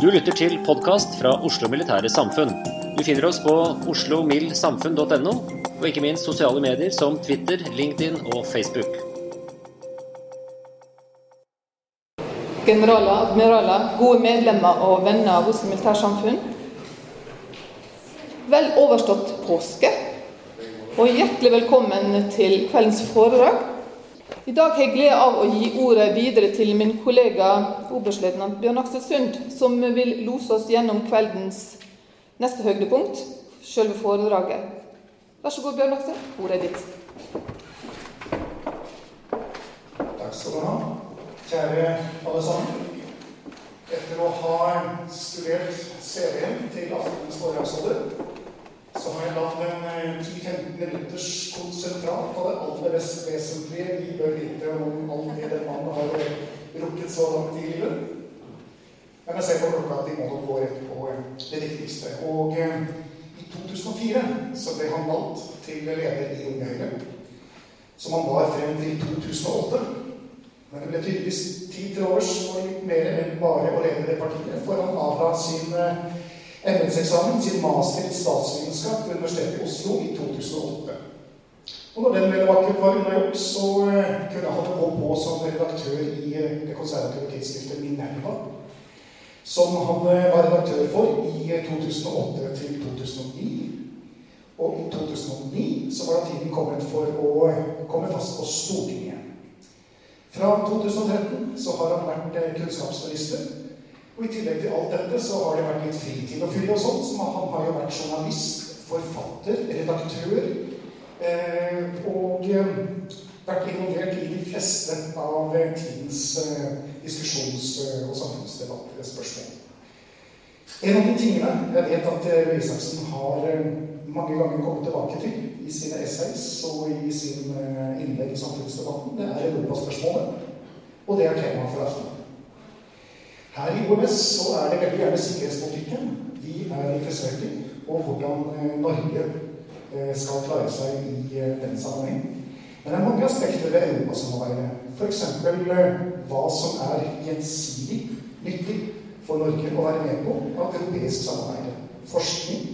Du lytter til podkast fra Oslo Militære Samfunn. Du finner oss på oslomildsamfunn.no, og ikke minst sosiale medier som Twitter, LinkedIn og Facebook. generaler, admiraler, gode medlemmer og venner av Oslo Militære Samfunn. Vel overstått påske, og hjertelig velkommen til kveldens foredrag. I dag har jeg glede av å gi ordet videre til min kollega oberstløytnant Bjørn Aksel Sund, som vil lose oss gjennom kveldens neste høydepunkt, selve foredraget. Vær så god, Bjørn Aksel. Ordet er ditt. Takk skal du ha. Kjære alle sammen. Etter å ha studert CV-en til aftenens foredragsholder, så har jeg latt en 10-15 minutters konsentrat på det aller mest vesentlige vi bør vite om alt det den mannen har rukket så langt i livet. Men jeg ser på klokka at de må gå rett på det viktigste. Og eh, i 2004 så ble han valgt til leder i Unge Høyre, som han var frem til 2008. Men det ble tydeligvis tid til overs for litt mer enn bare å lede det partiet, for han avla sin embetseksamen, sin master i statsvitenskap ved Universitetet i Oslo i 2008. Og når den vel var unnagjort, så eh, kunne han gå på som redaktør i eh, det konservative tidsskriftet Minerva, som han eh, var redaktør for i eh, 2008 til 2009. Og i 2009 så var da tiden kommet for å komme fast på Stortinget. Fra 2013 så har han vært kunnskapsminister. Og i tillegg til alt dette så har det vært litt fritid å fylle og sånn. Så han har jo vært journalist, forfatter, redaktør. Eh, og eh, vært involvert i de fleste av eh, tidens eh, diskusjons- eh, og samfunnsdebattspørsmål. En av de tingene jeg vet at Røe Isaksen har mange ganger kommet tilbake til i sine essays og i sine eh, innlegg i samfunnsdebatten, det er europaspørsmålet. Og det er temaet for aften. Her i OMS så er det veldig gjerne sikkerhetspolitikken vi er interessert i, og hvordan eh, Norge eh, skal klare seg i eh, den sammenheng. Men det er mange aspekter ved europasamarbeidet. F.eks. hva som er gjensidig nyttig for Norge å være med på av europeisk samarbeid. Forskning,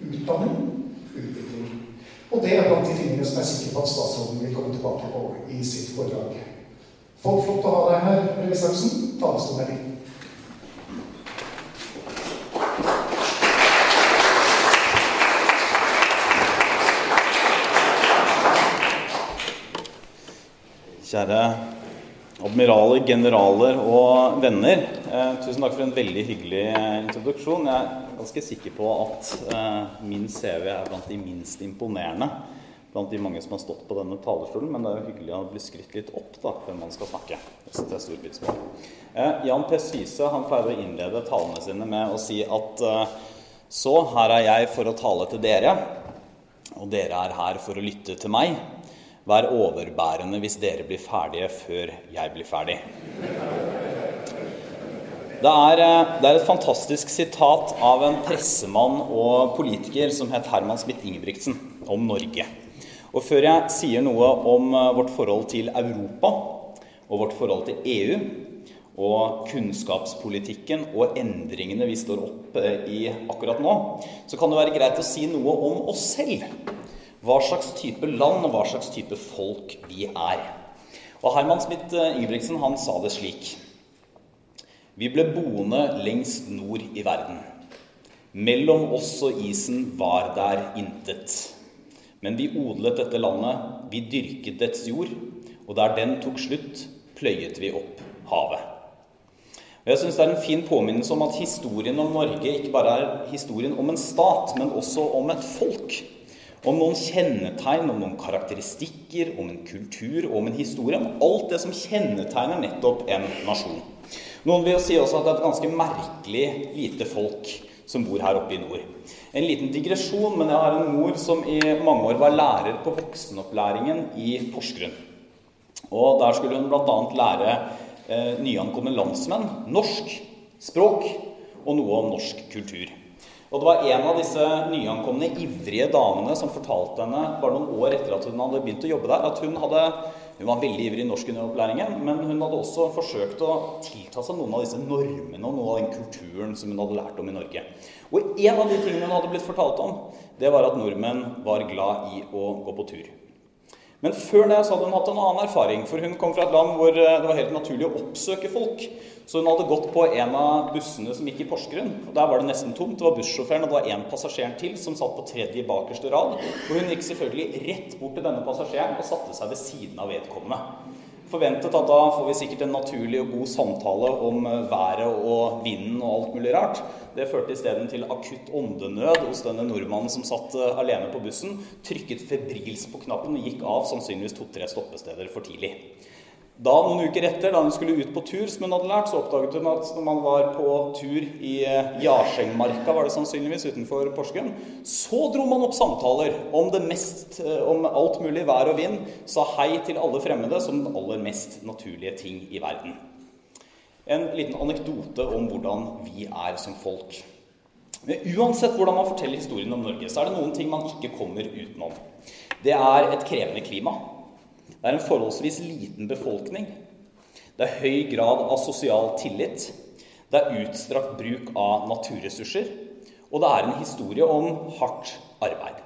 utdanning, utvikling. Og det er blant de tingene som jeg er sikker på at statsråden vil komme tilbake på i sitt foredrag. Folk flott å ha deg her, Røe Isaksen. Talerstolen er din. Kjære admiraler, generaler og venner. Eh, tusen takk for en veldig hyggelig eh, introduksjon. Jeg er ganske sikker på at eh, min CV er blant de minst imponerende blant de mange som har stått på denne talerstolen, men det er jo hyggelig å bli skrytt litt opp da, før man skal snakke. Det. Eh, Jan P. Syse han pleier å innlede talene sine med å si at eh, så, her er jeg for å tale til dere. og dere er her for å lytte til meg. Vær overbærende hvis dere blir ferdige før jeg blir ferdig. Det er, eh, det er, et fantastisk sitat av en pressemann og politiker som het Herman Smith Ingebrigtsen, om Norge. Og før jeg sier noe om eh, vårt forhold til Europa og vårt forhold til EU og kunnskapspolitikken og endringene vi står oppe i akkurat nå, så kan det være greit å si noe om oss selv. Hva slags type land og hva slags type folk vi er. Og Herman Smith eh, Ingebrigtsen han sa det slik vi ble boende lengst nord i verden. Mellom oss og isen var der intet. Men vi odlet dette landet, vi dyrket dets jord, og der den tok slutt, pløyet vi opp havet. Og jeg synes Det er en fin påminnelse om at historien om Norge ikke bare er historien om en stat, men også om et folk. Om noen kjennetegn, om noen karakteristikker, om en kultur om en historie. Om alt det som kjennetegner nettopp en nasjon. Noen vil si også at det er et ganske merkelig lite folk som bor her oppe i nord. En liten digresjon, men jeg har en mor som i mange år var lærer på voksenopplæringen i Porsgrunn. Og der skulle hun bl.a. lære eh, nyankomne landsmenn norsk språk og noe om norsk kultur. Og det var en av disse nyankomne ivrige damene som fortalte henne bare noen år etter at hun hadde begynt å jobbe der, at hun hadde hun var veldig ivrig i norskunderopplæringen, men hun hadde også forsøkt å tilta seg noen av disse normene og noe av den kulturen som hun hadde lært om i Norge. Og en av de tingene hun hadde blitt fortalt om, det var at nordmenn var glad i å gå på tur. Men før det så hadde hun hatt en annen erfaring, for hun kom fra et land hvor eh, det var helt naturlig å oppsøke folk. Så hun hadde gått på en av bussene som gikk i Porsgrunn. og Der var det nesten tomt. Det var bussjåføren og det var én passasjer til som satt på tredje bakerste rad. Og hun gikk selvfølgelig rett bort til denne passasjeren og satte seg ved siden av vedkommende forventet at da får vi sikkert en naturlig og god samtale om eh, været og vinden og alt mulig rart. Det førte isteden til akutt åndenød hos denne nordmannen som satt eh, alene på bussen, trykket febrilsk på knappen og gikk av sannsynligvis to-tre stoppesteder for tidlig. Da, noen uker etter, da hun skulle ut på tur, som hun hadde lært, så oppdaget hun at når man var på tur i eh, Jarsengmarka, var det sannsynligvis utenfor Porsgrunn, så dro man opp samtaler om, det mest, eh, om alt mulig vær og vind, sa hei til alle fremmede som den aller mest naturlige ting i verden. En liten anekdote om hvordan vi er som folk. Men uansett hvordan man forteller historien om Norge, så er det noen ting man ikke kommer utenom. Det er et krevende klima. Det er en forholdsvis liten befolkning. Det er høy grad av sosial tillit. Det er utstrakt bruk av naturressurser. Og det er en historie om hardt arbeid.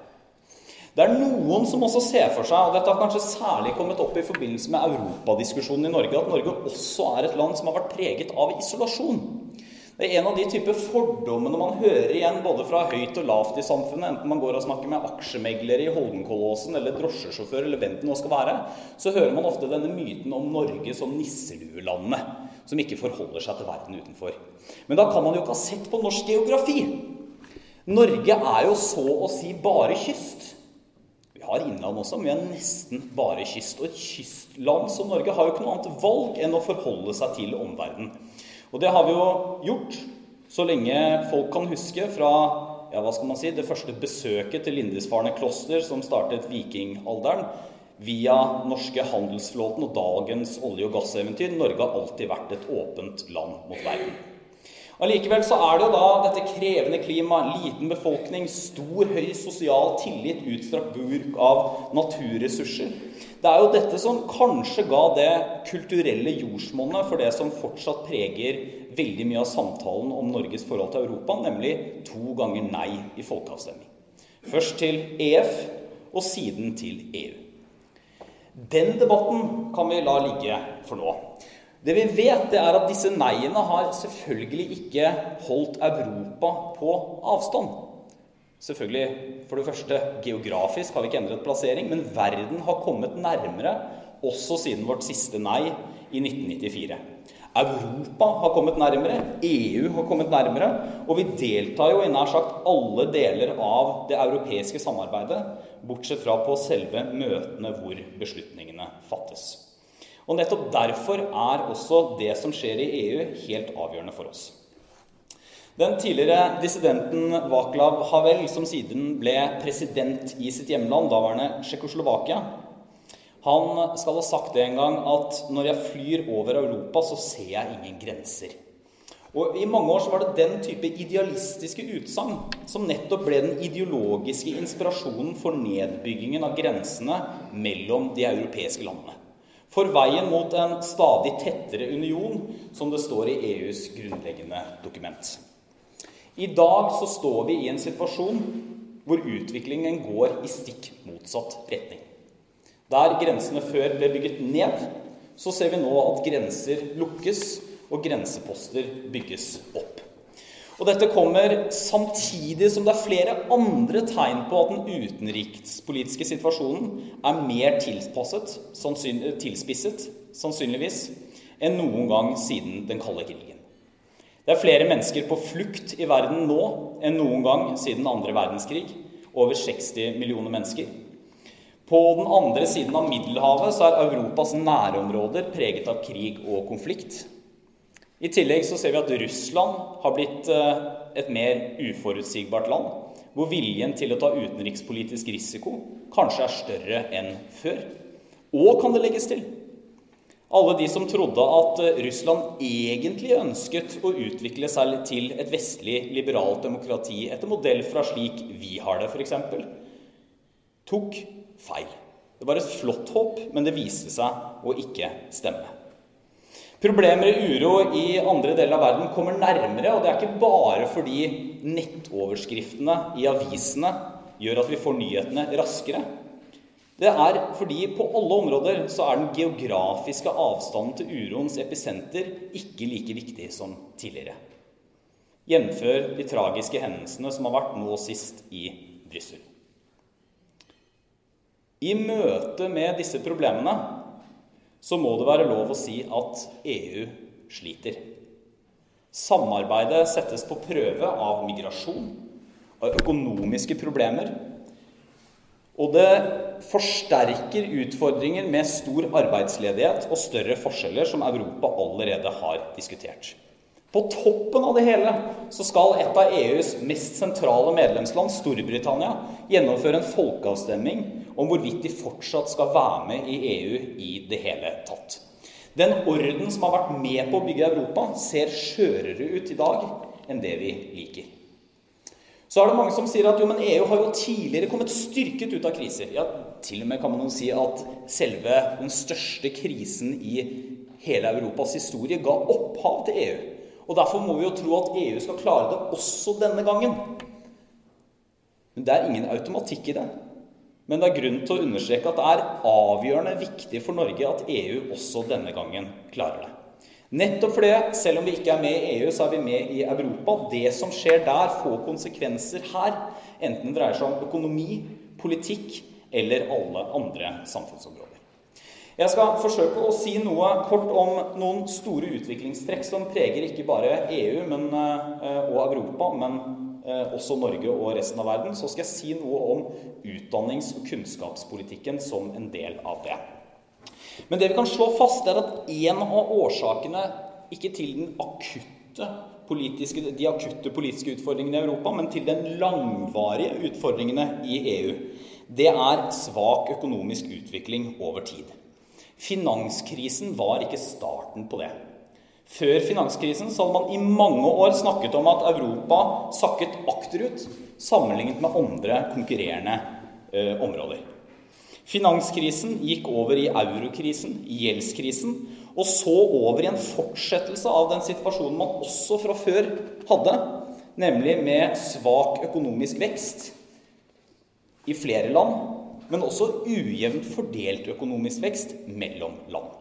Det er noen som også ser for seg, og dette har kanskje særlig kommet opp i forbindelse med europadiskusjonen i Norge, at Norge også er et land som har vært preget av isolasjon. Det er en av de typer fordommene man hører igjen både fra høyt og lavt i samfunnet, enten man går og snakker med aksjemeglere i Holmenkollåsen eller drosjesjåfør eller hvem det nå skal være, så hører man ofte denne myten om Norge som nisseluelandet, som ikke forholder seg til verden utenfor. Men da kan man jo ikke ha sett på norsk geografi. Norge er jo så å si bare kyst. Vi har innland også, men vi er nesten bare kyst. Og et kystland som Norge har jo ikke noe annet valg enn å forholde seg til omverdenen. Og det har vi jo gjort så lenge folk kan huske fra ja, hva skal man si, det første besøket til Lindisfarne kloster, som startet vikingalderen, via norske handelsflåten og dagens olje- og gasseventyr. Norge har alltid vært et åpent land mot verden. Allikevel så er det jo da dette krevende klimaet, liten befolkning, stor, høy sosial tillit, utstrakt bruk av naturressurser. Det er jo dette som kanskje ga det kulturelle jordsmonnet for det som fortsatt preger veldig mye av samtalen om Norges forhold til Europa, nemlig to ganger nei i folkeavstemning. Først til EF, og siden til EU. Den debatten kan vi la ligge for nå. Det vi vet, det er at disse neiene har selvfølgelig ikke holdt Europa på avstand. Selvfølgelig, For det første, geografisk har vi ikke endret plassering, men verden har kommet nærmere også siden vårt siste nei i 1994. Europa har kommet nærmere, EU har kommet nærmere, og vi deltar jo i nær sagt alle deler av det europeiske samarbeidet, bortsett fra på selve møtene hvor beslutningene fattes. Og nettopp derfor er også det som skjer i EU, helt avgjørende for oss. Den tidligere dissidenten Vaklav Havel, som siden ble president i sitt hjemland, daværende Tsjekkoslovakia, han skal ha sagt det en gang at når jeg flyr over Europa, så ser jeg ingen grenser. Og I mange år så var det den type idealistiske utsagn som nettopp ble den ideologiske inspirasjonen for nedbyggingen av grensene mellom de europeiske landene. For veien mot en stadig tettere union, som det står i EUs grunnleggende dokument. I dag så står vi i en situasjon hvor utviklingen går i stikk motsatt retning. Der grensene før ble bygget ned, så ser vi nå at grenser lukkes og grenseposter bygges opp. Og Dette kommer samtidig som det er flere andre tegn på at den utenrikspolitiske situasjonen er mer tilpasset, tilspisset, sannsynligvis, enn noen gang siden den kalde krigen. Det er flere mennesker på flukt i verden nå enn noen gang siden andre verdenskrig. Over 60 millioner mennesker. På den andre siden av Middelhavet så er Europas nærområder preget av krig og konflikt. I tillegg så ser vi at Russland har blitt eh, et mer uforutsigbart land, hvor viljen til å ta utenrikspolitisk risiko kanskje er større enn før. Og kan det legges til alle de som trodde at eh, Russland egentlig ønsket å utvikle seg til et vestlig, liberalt demokrati etter modell fra slik vi har det, f.eks., tok feil. Det var et flott håp, men det viste seg å ikke stemme. Problemer og uro i andre deler av verden kommer nærmere, og det er ikke bare fordi nettoverskriftene i avisene gjør at vi får nyhetene raskere. Det er fordi på alle områder så er den geografiske avstanden til uroens episenter ikke like viktig som tidligere. Jf. de tragiske hendelsene som har vært nå sist i Brussel. I møte med disse problemene så må det være lov å si at EU sliter. Samarbeidet settes på prøve av migrasjon, av økonomiske problemer. Og det forsterker utfordringer med stor arbeidsledighet og større forskjeller som Europa allerede har diskutert. På toppen av det hele så skal et av EUs mest sentrale medlemsland, Storbritannia, gjennomføre en folkeavstemning om hvorvidt de fortsatt skal være med i EU i det hele tatt. Den orden som har vært med på å bygge Europa, ser skjørere ut i dag enn det vi liker. Så er det mange som sier at jo, men EU har jo tidligere kommet styrket ut av kriser. Ja, Til og med kan man jo si at selve den største krisen i hele Europas historie ga opphav til EU. Og Derfor må vi jo tro at EU skal klare det også denne gangen. Men det er ingen automatikk i det. Men det er grunn til å understreke at det er avgjørende viktig for Norge at EU også denne gangen klarer det. Nettopp fordi, selv om vi ikke er med i EU, så er vi med i Europa. Det som skjer der, får konsekvenser her. Enten det dreier seg om økonomi, politikk eller alle andre samfunnsområder. Jeg skal forsøke å si noe kort om noen store utviklingstrekk som preger ikke bare EU men, eh, og Europa, men også Norge og resten av verden, så skal jeg si noe om utdannings- og kunnskapspolitikken som en del av det. Men det vi kan slå fast, er at en av årsakene ikke til den akutte politiske, de akutte politiske utfordringene i Europa, men til den langvarige utfordringene i EU, det er svak økonomisk utvikling over tid. Finanskrisen var ikke starten på det. Før finanskrisen så hadde man i mange år snakket om at Europa sakket akterut sammenlignet med andre konkurrerende eh, områder. Finanskrisen gikk over i eurokrisen, gjeldskrisen, og så over i en fortsettelse av den situasjonen man også fra før hadde, nemlig med svak økonomisk vekst i flere land, men også ujevnt fordelt økonomisk vekst mellom land.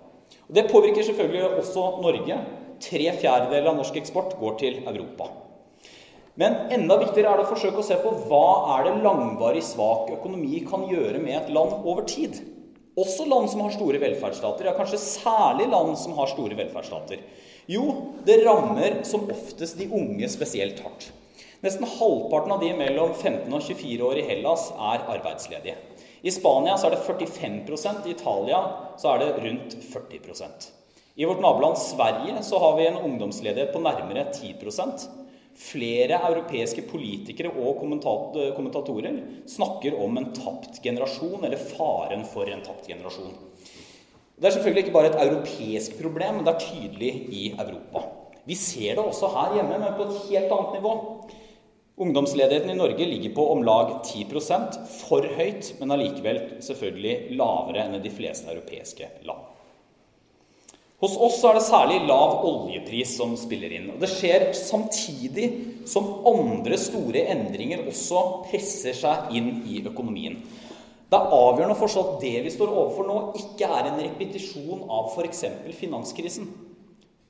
Det påvirker selvfølgelig også Norge. Tre fjerdedeler av norsk eksport går til Europa. Men enda viktigere er det å forsøke å se på hva er det langvarig svak økonomi kan gjøre med et land over tid. Også land som har store velferdsstater, ja kanskje særlig land som har store velferdsstater. Jo, det rammer som oftest de unge spesielt hardt. Nesten halvparten av de mellom 15 og 24 år i Hellas er arbeidsledige. I Spania så er det 45 i Italia så er det rundt 40% I vårt naboland Sverige så har vi en ungdomsledighet på nærmere 10% Flere europeiske politikere og kommentatorer snakker om en tapt generasjon, eller faren for en tapt generasjon. Det er selvfølgelig ikke bare et europeisk problem, men det er tydelig i Europa. Vi ser det også her hjemme, men på et helt annet nivå. Ungdomsledigheten i Norge ligger på om lag 10 for høyt, men allikevel selvfølgelig lavere enn i de fleste europeiske land. Hos oss er det særlig lav oljepris som spiller inn. og Det skjer samtidig som andre store endringer også presser seg inn i økonomien. Det er avgjørende å forstå at det vi står overfor nå, ikke er en repetisjon av f.eks. finanskrisen.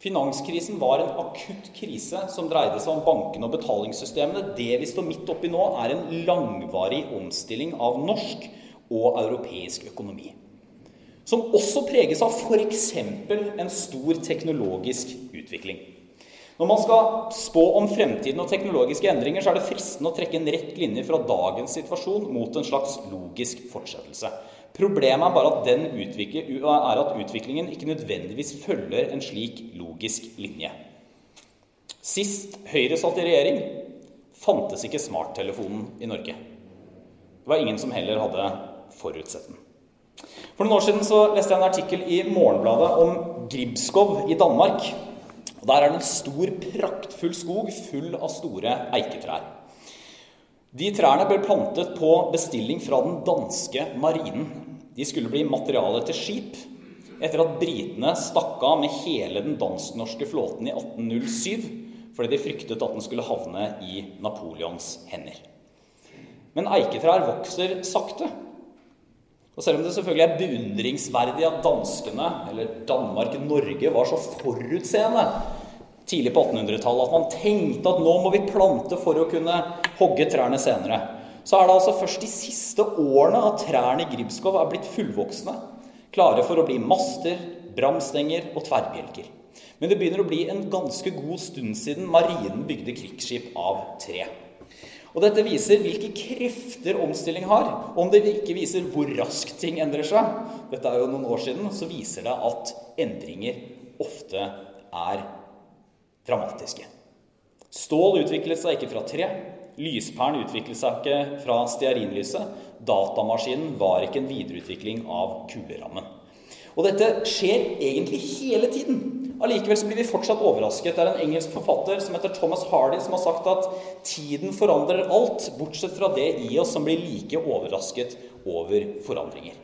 Finanskrisen var en akutt krise som dreide seg om bankene og betalingssystemene. Det vi står midt oppi nå, er en langvarig omstilling av norsk og europeisk økonomi. Som også preges av f.eks. en stor teknologisk utvikling. Når man skal spå om fremtiden og teknologiske endringer, så er det fristende å trekke en rett linje fra dagens situasjon mot en slags logisk fortsettelse. Problemet er bare at, er at utviklingen ikke nødvendigvis følger en slik logisk linje. Sist Høyre satt i regjering, fantes ikke smarttelefonen i Norge. Det var ingen som heller hadde forutsett den. For noen år siden så leste jeg en artikkel i Morgenbladet om Gribskov i Danmark. Og Der er det en stor, praktfull skog full av store eiketrær. De trærne ble plantet på bestilling fra den danske marinen. De skulle bli materiale til skip etter at britene stakk av med hele den dansk-norske flåten i 1807 fordi de fryktet at den skulle havne i Napoleons hender. Men eiketrær vokser sakte. Og selv om det selvfølgelig er beundringsverdig at danskene, eller Danmark-Norge, var så forutseende tidlig på 1800-tallet at man tenkte at nå må vi plante for å kunne hogge trærne senere. Så er det altså først de siste årene at trærne i Gribskov er blitt fullvoksne, klare for å bli master, bramstenger og tverrbjelker. Men det begynner å bli en ganske god stund siden marinen bygde krigsskip av tre. Og Dette viser hvilke krefter omstilling har. Og Om det ikke viser hvor raskt ting endrer seg, dette er jo noen år siden, så viser det at endringer ofte er dramatiske. Stål utviklet seg ikke fra tre. Lyspæren utviklet seg ikke fra stearinlyset. Datamaskinen var ikke en videreutvikling av kulerammen. Og dette skjer egentlig hele tiden. Allikevel blir vi fortsatt overrasket. Det er en engelsk forfatter som heter Thomas Hardy, som har sagt at tiden forandrer alt, bortsett fra det i oss som blir like overrasket over forandringer.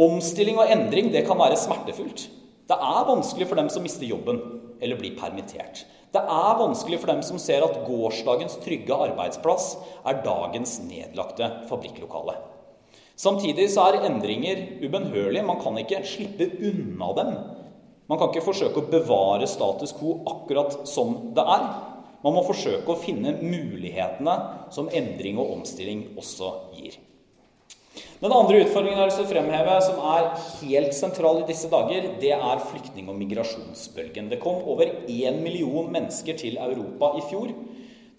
Omstilling og endring det kan være smertefullt. Det er vanskelig for dem som mister jobben eller blir permittert. Det er vanskelig for dem som ser at gårsdagens trygge arbeidsplass er dagens nedlagte fabrikklokale. Samtidig så er endringer ubønnhørlige. Man kan ikke slippe unna dem. Man kan ikke forsøke å bevare status quo akkurat som det er. Man må forsøke å finne mulighetene som endring og omstilling også gir. Den andre utfordringen jeg har lyst til å fremheve, som er helt sentral i disse dager, det er flyktning- og migrasjonsbølgen. Det kom over én million mennesker til Europa i fjor.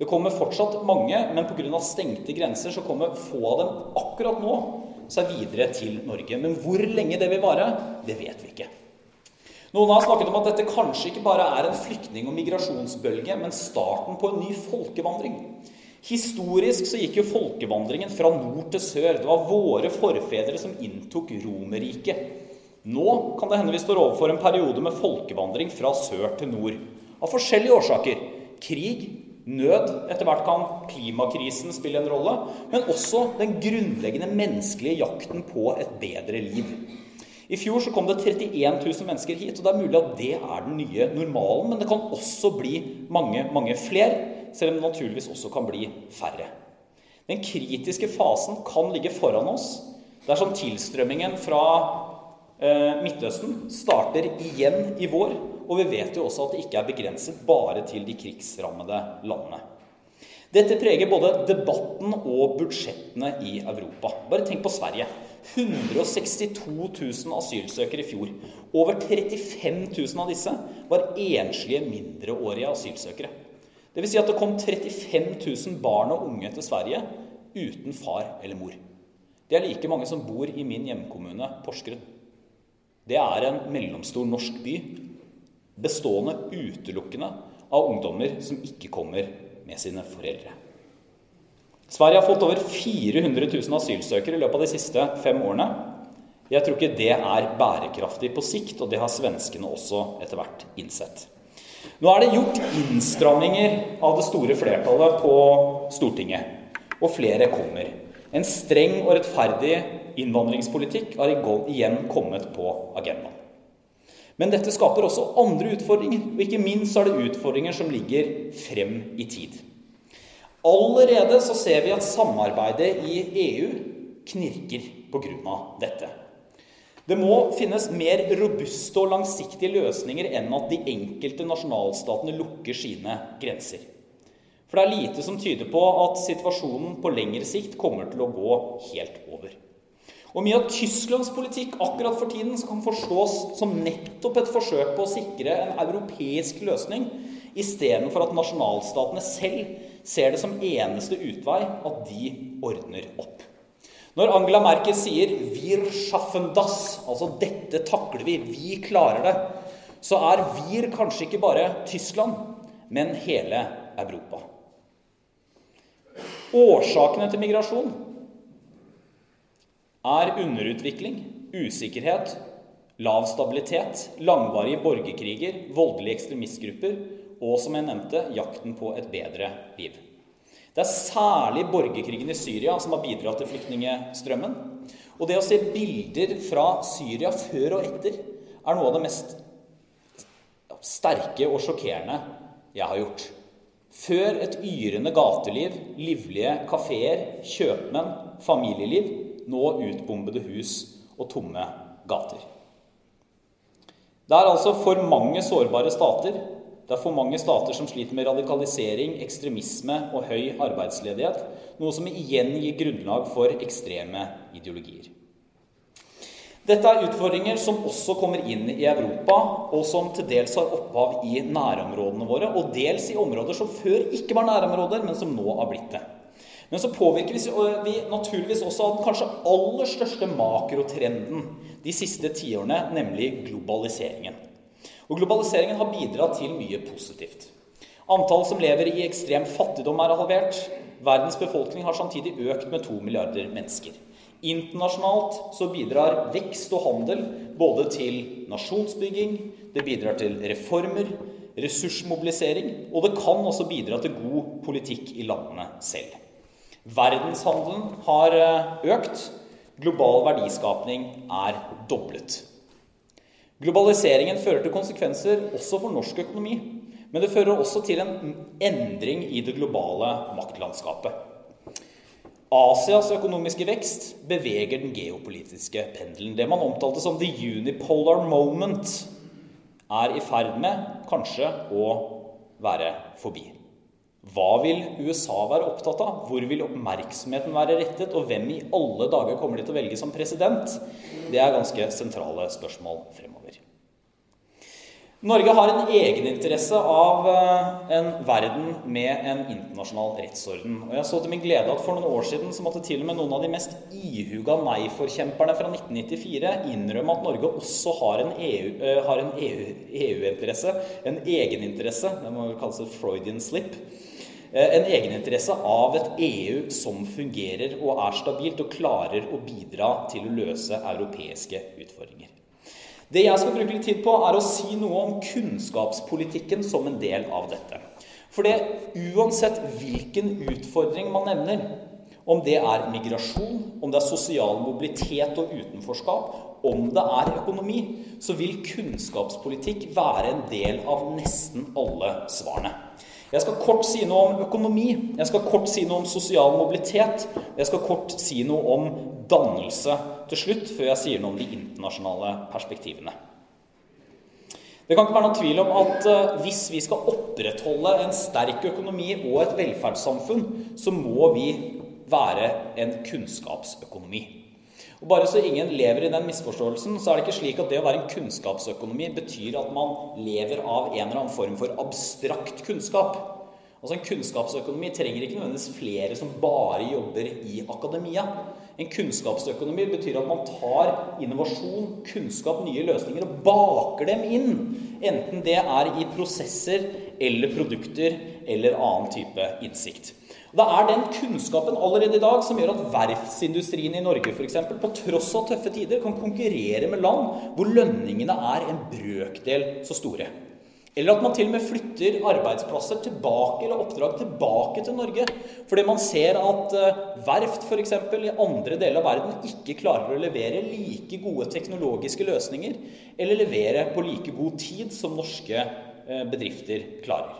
Det kommer fortsatt mange, men pga. stengte grenser så kommer få av dem akkurat nå seg videre til Norge. Men hvor lenge det vil vare, det vet vi ikke. Noen har snakket om at dette kanskje ikke bare er en flyktning- og migrasjonsbølge, men starten på en ny folkevandring. Historisk så gikk jo folkevandringen fra nord til sør. Det var våre forfedre som inntok Romerriket. Nå kan det hende vi står overfor en periode med folkevandring fra sør til nord. Av forskjellige årsaker. Krig, nød, etter hvert kan klimakrisen spille en rolle. Men også den grunnleggende menneskelige jakten på et bedre liv. I fjor så kom det 31 000 mennesker hit, og det er mulig at det er den nye normalen. Men det kan også bli mange, mange flere selv om det naturligvis også kan bli færre. Den kritiske fasen kan ligge foran oss dersom tilstrømmingen fra eh, Midtøsten starter igjen i vår. Og vi vet jo også at det ikke er begrenset bare til de krigsrammede landene. Dette preger både debatten og budsjettene i Europa. Bare tenk på Sverige. 162 000 asylsøkere i fjor. Over 35 000 av disse var enslige mindreårige asylsøkere. Dvs. Si at det kom 35 000 barn og unge til Sverige uten far eller mor. Det er like mange som bor i min hjemkommune Porsgrunn. Det er en mellomstor norsk by bestående utelukkende av ungdommer som ikke kommer med sine foreldre. Sverige har fått over 400 000 asylsøkere i løpet av de siste fem årene. Jeg tror ikke det er bærekraftig på sikt, og det har svenskene også etter hvert innsett. Nå er det gjort innstramminger av det store flertallet på Stortinget, og flere kommer. En streng og rettferdig innvandringspolitikk har igjen kommet på agendaen. Men dette skaper også andre utfordringer, og ikke minst er det utfordringer som ligger frem i tid. Allerede så ser vi at samarbeidet i EU knirker pga. dette. Det må finnes mer robuste og langsiktige løsninger enn at de enkelte nasjonalstatene lukker sine grenser. For det er lite som tyder på at situasjonen på lengre sikt kommer til å gå helt over. Og Mye av Tysklands politikk akkurat for tiden kan forstås som nettopp et forsøk på å sikre en europeisk løsning, istedenfor at nasjonalstatene selv ser det som eneste utvei at de ordner opp. Når Angela Merkel sier 'wir schaffen das', altså 'dette takler vi', 'vi klarer det', så er 'wir' kanskje ikke bare Tyskland, men hele Europa. Årsakene til migrasjon er underutvikling, usikkerhet, lav stabilitet, langvarige borgerkriger, voldelige ekstremistgrupper og, som jeg nevnte, jakten på et bedre liv. Det er særlig borgerkrigen i Syria som har bidratt til flyktningstrømmen. Og det å se bilder fra Syria før og etter er noe av det mest sterke og sjokkerende jeg har gjort. Før et yrende gateliv, livlige kafeer, kjøpmenn, familieliv. Nå utbombede hus og tomme gater. Det er altså for mange sårbare stater det er for mange stater som sliter med radikalisering, ekstremisme og høy arbeidsledighet, noe som igjen gir grunnlag for ekstreme ideologier. Dette er utfordringer som også kommer inn i Europa, og som til dels har opphav i nærområdene våre, og dels i områder som før ikke var nærområder, men som nå har blitt det. Men så påvirker vi naturligvis også av den kanskje aller største makrotrenden de siste tiårene, nemlig globaliseringen. Og globaliseringen har bidratt til mye positivt. Antallet som lever i ekstrem fattigdom, er halvert. Verdens befolkning har samtidig økt med to milliarder mennesker. Internasjonalt så bidrar vekst og handel både til nasjonsbygging, det bidrar til reformer, ressursmobilisering, og det kan også bidra til god politikk i landene selv. Verdenshandelen har eh, økt. Global verdiskapning er doblet. Globaliseringen fører til konsekvenser også for norsk økonomi. Men det fører også til en endring i det globale maktlandskapet. Asias økonomiske vekst beveger den geopolitiske pendelen. Det man omtalte som 'the unipolar moment', er i ferd med kanskje å være forbi. Hva vil USA være opptatt av? Hvor vil oppmerksomheten være rettet? Og hvem i alle dager kommer de til å velge som president? Det er ganske sentrale spørsmål fremover. Norge har en egeninteresse av eh, en verden med en internasjonal rettsorden. Og jeg så til min glede at for noen år siden så måtte til og med noen av de mest ihuga nei-forkjemperne fra 1994 innrømme at Norge også har en EU-interesse, EU, EU en egeninteresse, det må vel kalles et Freudian slip, eh, en egeninteresse av et EU som fungerer og er stabilt og klarer å bidra til å løse europeiske utfordringer. Det jeg skal bruke litt tid på, er å si noe om kunnskapspolitikken som en del av dette. For det, uansett hvilken utfordring man nevner, om det er migrasjon, om det er sosial mobilitet og utenforskap, om det er økonomi, så vil kunnskapspolitikk være en del av nesten alle svarene. Jeg skal kort si noe om økonomi, jeg skal kort si noe om sosial mobilitet, jeg skal kort si noe om dannelse til slutt, før jeg sier noe om de internasjonale perspektivene. Det kan ikke være noen tvil om at eh, hvis vi skal opprettholde en sterk økonomi og et velferdssamfunn, så må vi være en kunnskapsøkonomi. Og Bare så ingen lever i den misforståelsen, så er det ikke slik at det å være en kunnskapsøkonomi betyr at man lever av en eller annen form for abstrakt kunnskap. Altså En kunnskapsøkonomi trenger ikke nødvendigvis flere som bare jobber i akademia. En kunnskapsøkonomi betyr at man tar innovasjon, kunnskap, nye løsninger og baker dem inn. Enten det er i prosesser eller produkter eller annen type innsikt. Det er den kunnskapen allerede i dag som gjør at verftsindustrien i Norge eksempel, på tross av tøffe tider kan konkurrere med land hvor lønningene er en brøkdel så store. Eller at man til og med flytter arbeidsplasser tilbake eller oppdrag tilbake til Norge. Fordi man ser at eh, verft f.eks. i andre deler av verden ikke klarer å levere like gode teknologiske løsninger eller levere på like god tid som norske eh, bedrifter klarer.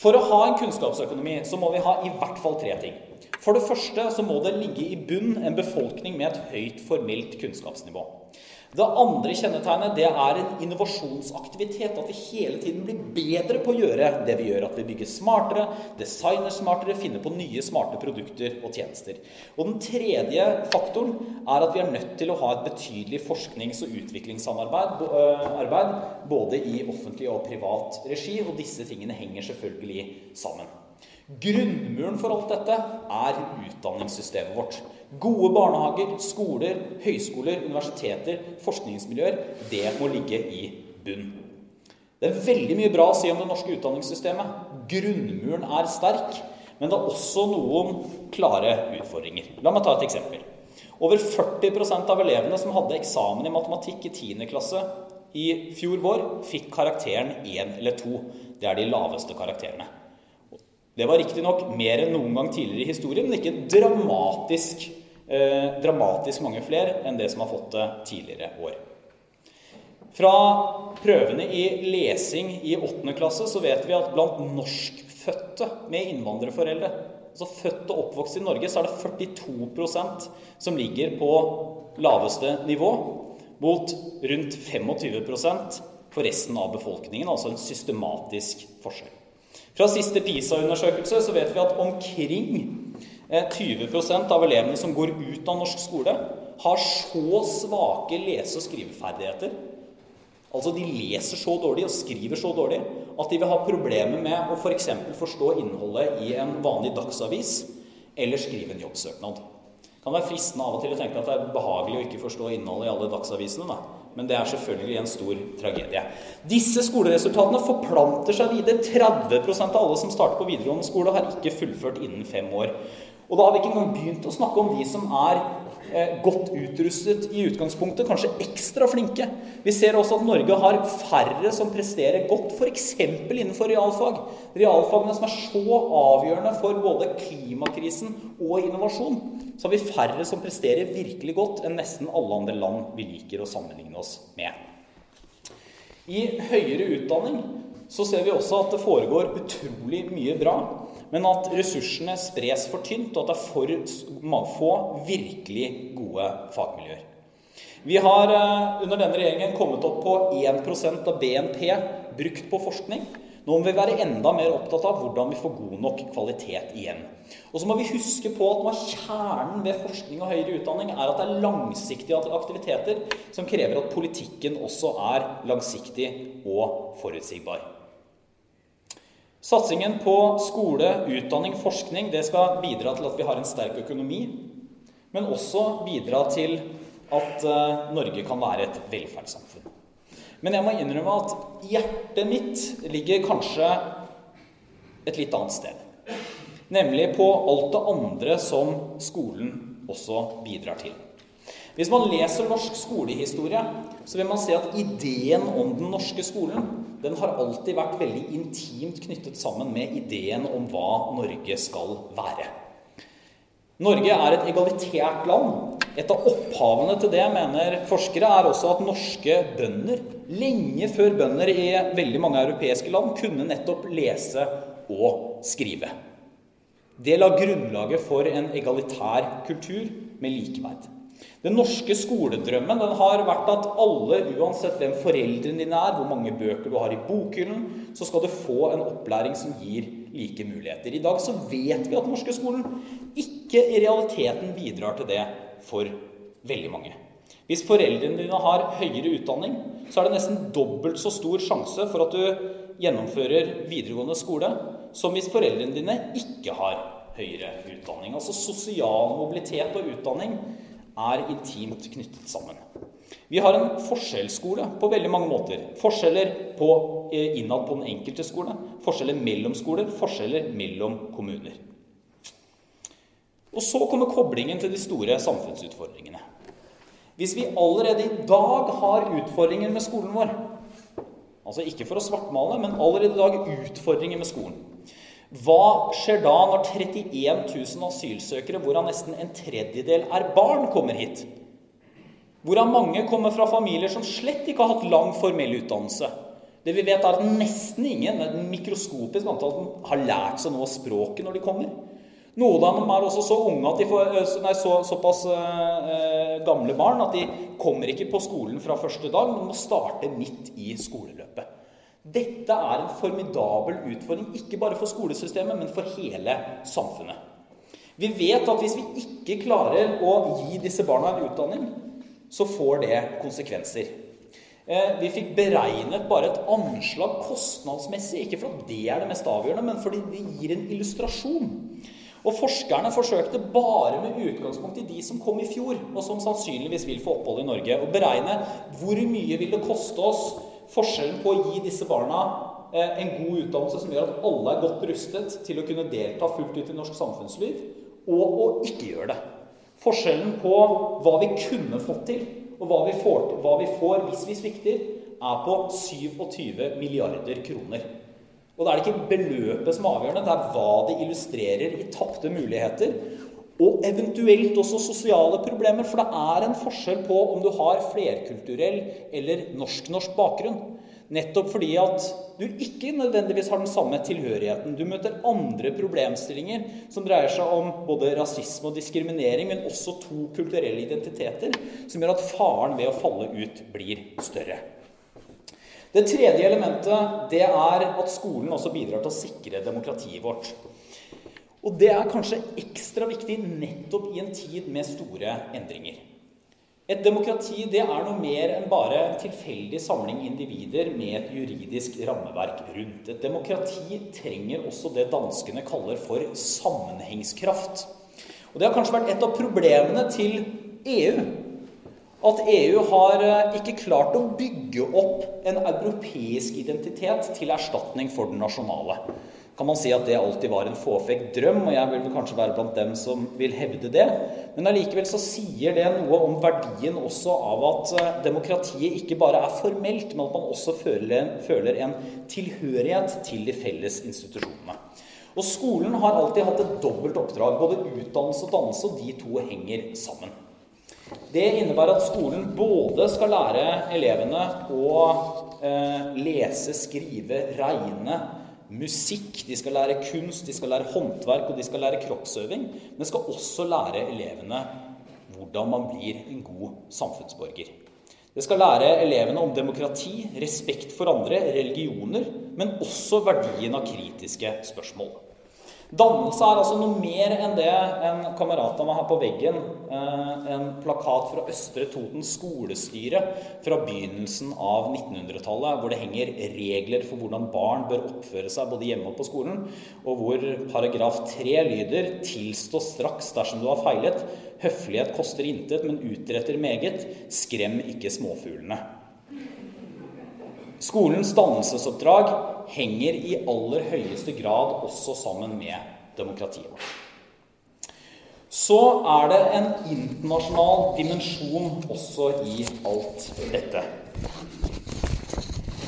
For å ha en kunnskapsøkonomi så må vi ha i hvert fall tre ting. For det første så må det ligge i bunn en befolkning med et høyt formelt kunnskapsnivå. Det andre kjennetegnet det er en innovasjonsaktivitet. At vi hele tiden blir bedre på å gjøre det vi gjør. At vi bygger smartere, designer smartere, finner på nye smarte produkter og tjenester. Og Den tredje faktoren er at vi er nødt til å ha et betydelig forsknings- og utviklingssamarbeid arbeid, både i offentlig og privat regi. Og disse tingene henger selvfølgelig sammen. Grunnmuren for alt dette er utdanningssystemet vårt. Gode barnehager, skoler, høyskoler, universiteter, forskningsmiljøer. Det må ligge i bunn. Det er veldig mye bra å si om det norske utdanningssystemet. Grunnmuren er sterk, men det er også noen klare utfordringer. La meg ta et eksempel. Over 40% av elevene som hadde eksamen i matematikk i 10. klasse i fjor vår, fikk karakteren 1 eller 2. Det er de laveste karakterene. Det var riktignok mer enn noen gang tidligere i historien, men ikke dramatisk, eh, dramatisk mange flere enn det som har fått det tidligere år. Fra prøvene i lesing i 8. klasse så vet vi at blant norskfødte med innvandrerforeldre, altså født og oppvokst i Norge, så er det 42% som ligger på laveste nivå, mot rundt 25% for resten av befolkningen, altså en systematisk forskjell. Fra siste PISA-undersøkelse så vet vi at omkring 20 eh, av elevene som går ut av norsk skole, har så svake lese- og skriveferdigheter Altså de leser så dårlig og skriver så dårlig at de vil ha problemer med å f.eks. For forstå innholdet i en vanlig dagsavis eller skrive en jobbsøknad. Det kan være fristende av og til å tenke at det er behagelig å ikke forstå innholdet i alle dagsavisene. Da men det er selvfølgelig en stor tragedie. Disse skoleresultatene forplanter seg videre. 30% av alle som starter på videregående skole, har ikke fullført innen fem år. Og da har vi ikke engang begynt å snakke om de som er godt utrustet i utgangspunktet, kanskje ekstra flinke. Vi ser også at Norge har færre som presterer godt, f.eks. innenfor realfag. Realfagene som er så avgjørende for både klimakrisen og innovasjon. Så har vi færre som presterer virkelig godt enn nesten alle andre land vi liker å sammenligne oss med. I høyere utdanning så ser vi også at det foregår utrolig mye bra. Men at ressursene spres for tynt, og at det er for få virkelig gode fagmiljøer. Vi har eh, under denne regjeringen kommet opp på 1% av BNP brukt på forskning. Nå må vi være enda mer opptatt av hvordan vi får god nok kvalitet igjen. Og så må vi huske på at noe av kjernen ved forskning og høyere utdanning er at det er langsiktige aktiviteter som krever at politikken også er langsiktig og forutsigbar. Satsingen på skole, utdanning, forskning det skal bidra til at vi har en sterk økonomi, men også bidra til at eh, Norge kan være et velferdssamfunn. Men jeg må innrømme at hjertet mitt ligger kanskje et litt annet sted. Nemlig på alt det andre som skolen også bidrar til. Hvis man leser norsk skolehistorie, så vil man se at ideen om den norske skolen den har alltid vært veldig intimt knyttet sammen med ideen om hva Norge skal være. Norge er et egalitært land. Et av opphavene til det, mener forskere, er også at norske bønder, lenge før bønder i veldig mange europeiske land, kunne nettopp lese og skrive. Det la grunnlaget for en egalitær kultur med likeverd. Den norske skoledrømmen den har vært at alle, uansett hvem foreldrene dine er, hvor mange bøker du har i bokhyllen, så skal du få en opplæring som gir like muligheter. I dag så vet vi at den norske skolen ikke i realiteten bidrar til det for veldig mange. Hvis foreldrene dine har høyere utdanning, så er det nesten dobbelt så stor sjanse for at du gjennomfører videregående skole, som hvis foreldrene dine ikke har høyere utdanning. Altså sosial mobilitet og utdanning er intimt knyttet sammen. Vi har en forskjellsskole på veldig mange måter. Forskjeller på, eh, innad på den enkelte skole, forskjeller mellom skoler, forskjeller mellom kommuner. Og så kommer koblingen til de store samfunnsutfordringene. Hvis vi allerede i dag har utfordringer med skolen vår, altså ikke for å svartmale, men allerede i dag utfordringer med skolen, hva skjer da når 31 000 asylsøkere, hvorav nesten en tredjedel er barn, kommer hit? Hvorav mange kommer fra familier som slett ikke har hatt lang formell utdannelse. Det vi vet, er at nesten ingen, et mikroskopisk antall, har lært seg noe av språket når de kommer. Noen av dem er også så unge at de får, nei, så, såpass eh, gamle barn at de kommer ikke på skolen fra første dag, men må starte midt i skoleløpet. Dette er en formidabel utfordring, ikke bare for skolesystemet, men for hele samfunnet. Vi vet at hvis vi ikke klarer å gi disse barna en utdanning, så får det konsekvenser. Eh, vi fikk beregnet bare et anslag kostnadsmessig, ikke fordi det er det mest avgjørende, men fordi det gir en illustrasjon. Og Forskerne forsøkte bare med utgangspunkt i de som kom i fjor, og som sannsynligvis vil få opphold i Norge, å beregne hvor mye vil det koste oss forskjellen på å gi disse barna eh, en god utdannelse som gjør at alle er godt rustet til å kunne delta fullt ut i norsk samfunnsliv, og å ikke gjøre det. Forskjellen på hva vi kunne fått til, og hva vi får, hva vi får hvis vi svikter, er på 27 milliarder kroner. Og da er det ikke beløpet som er avgjørende, det er hva det illustrerer i tapte muligheter. Og eventuelt også sosiale problemer, for det er en forskjell på om du har flerkulturell eller norsk-norsk bakgrunn. Nettopp fordi at du ikke nødvendigvis har den samme tilhørigheten. Du møter andre problemstillinger som dreier seg om både rasisme og diskriminering, men også to kulturelle identiteter, som gjør at faren ved å falle ut blir større. Det tredje elementet det er at skolen også bidrar til å sikre demokratiet vårt. Og det er kanskje ekstra viktig nettopp i en tid med store endringer. Et demokrati det er noe mer enn bare en tilfeldig samling individer med et juridisk rammeverk rundt. Et demokrati trenger også det danskene kaller for sammenhengskraft. Og Det har kanskje vært et av problemene til EU. At EU har eh, ikke klart å bygge opp en europeisk identitet til erstatning for den nasjonale kan man si at det alltid var en fåfengt drøm, og jeg vil kanskje være blant dem som vil hevde det. Men allikevel så sier det noe om verdien også av at eh, demokratiet ikke bare er formelt, men at man også føler, føler en tilhørighet til de felles institusjonene. Og skolen har alltid hatt et dobbelt oppdrag. Både utdannelse og dannelse, og de to henger sammen. Det innebærer at skolen både skal lære elevene å eh, lese, skrive, regne, musikk, de skal lære kunst, de skal lære håndverk og de skal lære kroppsøving. Men skal også lære elevene hvordan man blir en god samfunnsborger. Det skal lære elevene om demokrati, respekt for andre, religioner, men også verdien av kritiske spørsmål. Dannelse er altså noe mer enn det en kamerat av meg har på veggen. Eh, en plakat fra Østre Toten skolestyre fra begynnelsen av 1900-tallet, hvor det henger regler for hvordan barn bør oppføre seg både hjemme og på skolen, og hvor paragraf 3 lyder 'Tilstå straks dersom du har feilet'. Høflighet koster intet, men utretter meget. Skrem ikke småfuglene. Skolens dannelsesoppdrag henger i aller høyeste grad også sammen med demokratiet vårt. Så er det en internasjonal dimensjon også i alt dette.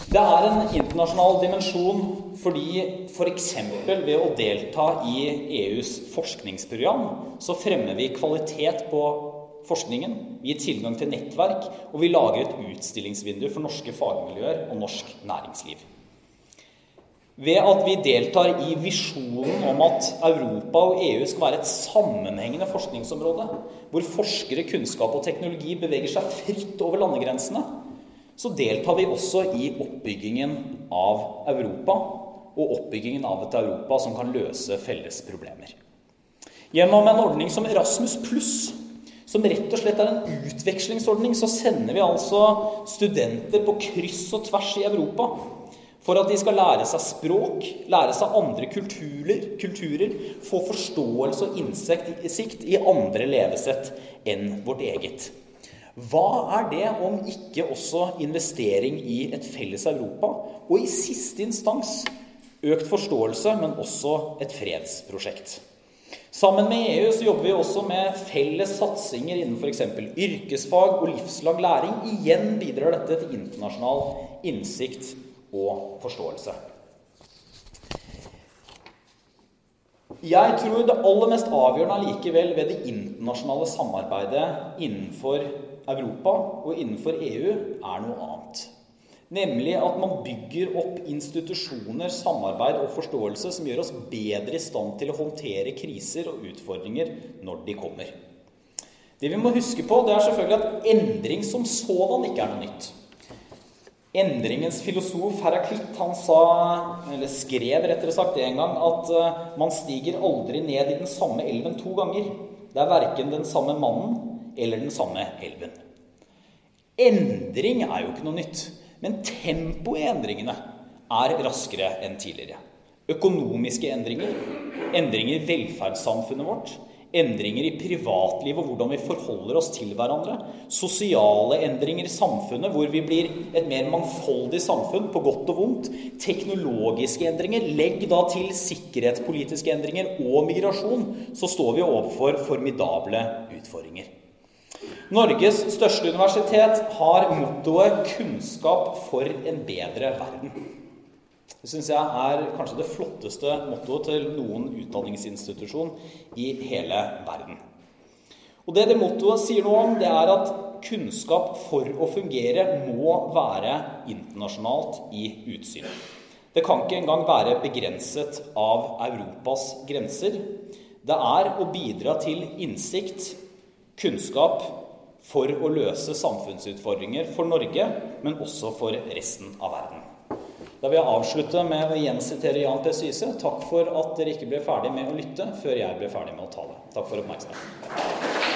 Det er en internasjonal dimensjon fordi f.eks. For ved å delta i EUs forskningsprogram så fremmer vi kvalitet på forskningen, vi gir tilgang til nettverk, og vi lager et utstillingsvindu for norske fagmiljøer og norsk næringsliv. Ved at vi deltar i visjonen om at Europa og EU skal være et sammenhengende forskningsområde, hvor forskere, kunnskap og teknologi beveger seg fritt over landegrensene, så deltar vi også i oppbyggingen av Europa, og oppbyggingen av et Europa som kan løse felles problemer. Gjennom en ordning som Erasmus pluss som rett og slett er en utvekslingsordning, så sender vi altså studenter på kryss og tvers i Europa For at de skal lære seg språk, lære seg andre kulturer, kulturer få forståelse og innsikt i andre levesett enn vårt eget. Hva er det om ikke også investering i et felles Europa, og i siste instans økt forståelse, men også et fredsprosjekt? Sammen med EU så jobber vi også med felles satsinger innen f.eks. yrkesfag og livslang læring. Igjen bidrar dette til internasjonal innsikt og forståelse. Jeg tror det aller mest avgjørende allikevel ved det internasjonale samarbeidet innenfor Europa og innenfor EU er noe annet. Nemlig at man bygger opp institusjoner, samarbeid og forståelse som gjør oss bedre i stand til å håndtere kriser og utfordringer når de kommer. Det vi må huske på, det er selvfølgelig at endring som sådan ikke er noe nytt. Endringens filosof Heraklitt han sa, eller skrev rettere sagt en gang, at eh, man stiger aldri ned i den samme elven to ganger. Det er verken den samme mannen eller den samme elven. Endring er jo ikke noe nytt. Men tempoet i endringene er raskere enn tidligere. Økonomiske endringer, endringer i velferdssamfunnet vårt, endringer i privatlivet og hvordan vi forholder oss til hverandre, sosiale endringer i samfunnet hvor vi blir et mer mangfoldig samfunn på godt og vondt, teknologiske endringer, legg da til sikkerhetspolitiske endringer og migrasjon, så står vi overfor formidable utfordringer. Norges største universitet har mottoet 'Kunnskap for en bedre verden'. Det syns jeg er kanskje det flotteste mottoet til noen utdanningsinstitusjon i hele verden. Og Det det mottoet sier noe om, det er at kunnskap for å fungere må være internasjonalt i utsyn. Det kan ikke engang være begrenset av Europas grenser. Det er å bidra til innsikt, kunnskap for å løse samfunnsutfordringer for Norge, men også for resten av verden. Da vil jeg avslutte med å igjen sitere Jan P. Syse. Takk for at dere ikke ble ferdig med å lytte før jeg ble ferdig med å tale. Takk for oppmerksomheten.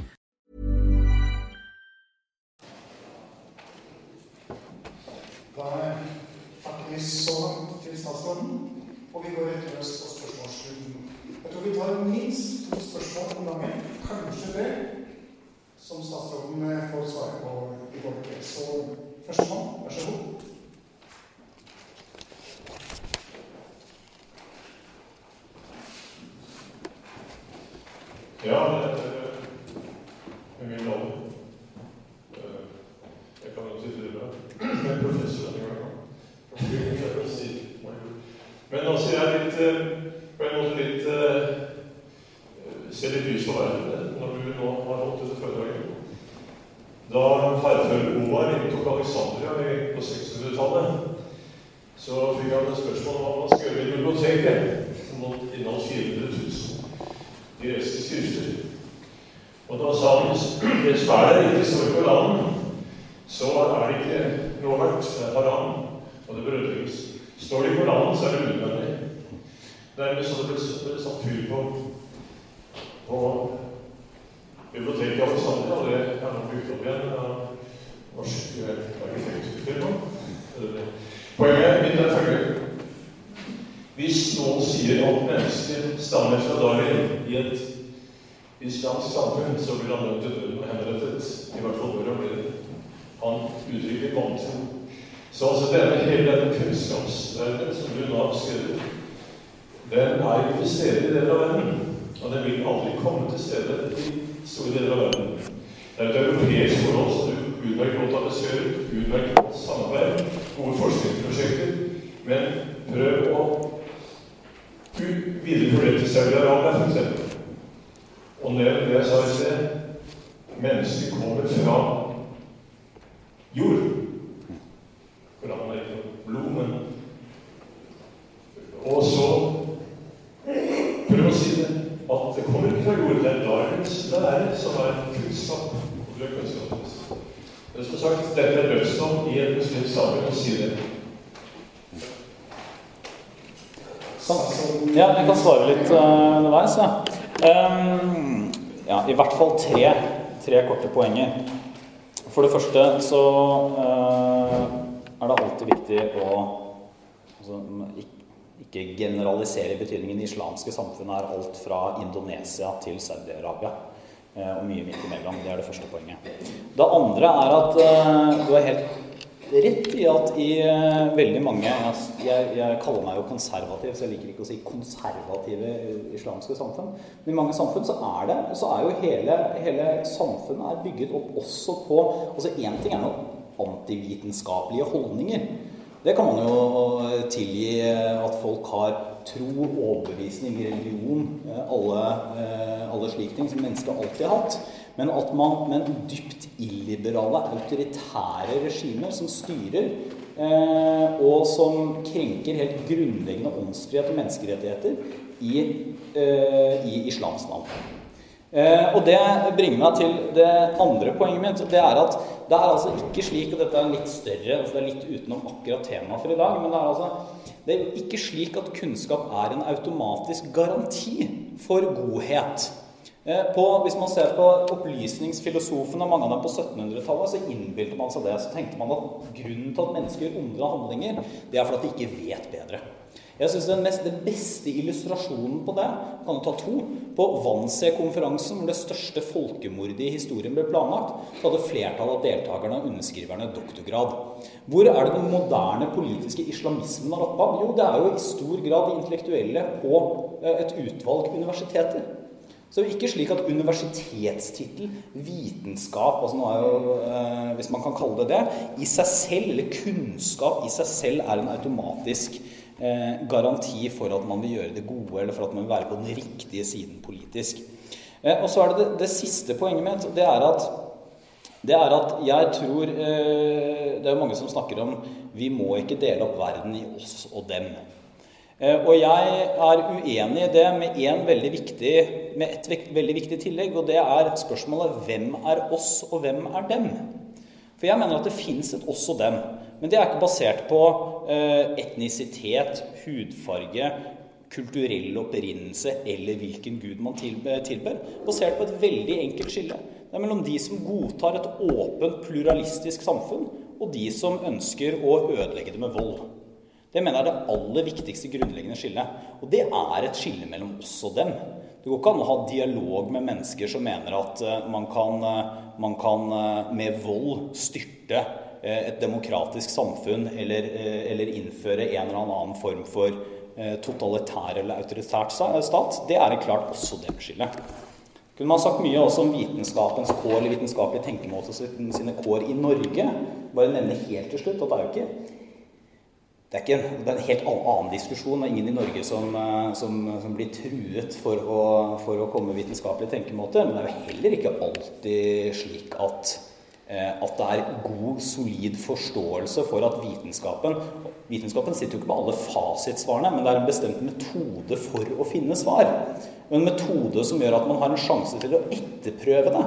Da takker vi så langt til statsråden, og vi går rett løs på spørsmålsrunden. Jeg tror vi tar minst to spørsmål om gangen, kanskje tre, som statsråden får svare på i vårt Så førstemann, vær så god. Men som sagt, dette er dødsdom i et muslimsk samfunn å si det. Ja, jeg kan svare litt uh, underveis. Ja. Um, ja, i hvert fall tre, tre, korte poenger. For det første så uh, er det alltid viktig å altså, ikke generalisere betydningen. Det islamske samfunnet er alt fra Indonesia til Saudi-Arabia. Uh, og mye midt imellom. Det er det første poenget. Det andre er at du er helt rett i at i uh, veldig mange jeg, jeg, kaller meg jo konservativ, så jeg liker ikke å si konservative islamske samfunn. Men i mange samfunn så er det så er jo hele, hele samfunnet er bygget opp også på altså Én ting er noen antivitenskapelige holdninger. Det kan man jo tilgi at folk har tro, overbevisning, religion, alle, alle slike ting som mennesker alltid har hatt. Men at man med dypt illiberale, autoritære regimer som styrer, eh, og som krenker helt grunnleggende åndsfrihet og menneskerettigheter i, eh, i islams navn. Eh, og det bringer meg til det andre poenget mitt. Det er at det er altså ikke slik, og dette er litt større, altså det er litt utenom akkurat temaet for i dag, men det er altså det er ikke slik at kunnskap er en automatisk garanti for godhet. På, hvis man ser på opplysningsfilosofene, mange av dem på 1700-tallet, så innbilte man seg det. Så tenkte man at grunnen til at mennesker gjør onde handlinger, det er fordi de ikke vet bedre. Jeg synes den, mest, den beste illustrasjonen på det kan du ta to. På Wannsee-konferansen, hvor det største folkemordet i historien ble planlagt, så hadde flertallet av deltakerne og underskriverne doktorgrad. Hvor er det den moderne politiske islamismen har opphav? Jo, det er jo i stor grad de intellektuelle på et utvalg universiteter. Så ikke slik at universitetstittel, vitenskap altså nå er jo, eh, Hvis man kan kalle det det, i seg selv, eller kunnskap i seg selv, er en automatisk eh, garanti for at man vil gjøre det gode, eller for at man vil være på den riktige siden politisk. Eh, og så er det, det det, siste poenget mitt. Det er at, det er at jeg tror eh, Det er mange som snakker om vi må ikke dele opp verden i oss og dem. Eh, og jeg er uenig i det med, veldig viktig, med et veldig viktig tillegg, og det er spørsmålet hvem er oss, og hvem er dem? For jeg mener at det fins et oss og dem. Men det er ikke basert på eh, etnisitet, hudfarge, kulturell opprinnelse eller hvilken gud man tilber. Basert på et veldig enkelt skille. Det er mellom de som godtar et åpent, pluralistisk samfunn, og de som ønsker å ødelegge det med vold. Det mener jeg er det aller viktigste grunnleggende skillet. Og det er et skille mellom oss og dem. Det går ikke an å ha dialog med mennesker som mener at eh, man kan, eh, man kan med vold styrte et demokratisk samfunn eller, eller, innføre en eller annen form for totalitær eller autoritært stat. Det er en klart også dem-skille. Kunne man sagt mye også om vitenskapens kår eller vitenskapelig tenkemåte sine kår i Norge. Bare nevne helt til slutt at det er jo ikke det er, en, det er en, helt annen diskusjon. Det er ingen i Norge som, eh, som, som blir truet for å, for å komme med vitenskapelig tenkemåte. Men det er jo heller ikke alltid slik at, eh, at det er god, solid forståelse for at vitenskapen Vitenskapen sitter jo ikke på alle fasitsvarene, men det er en bestemt metode for å finne svar. En metode som gjør at man har en sjanse til å etterprøve det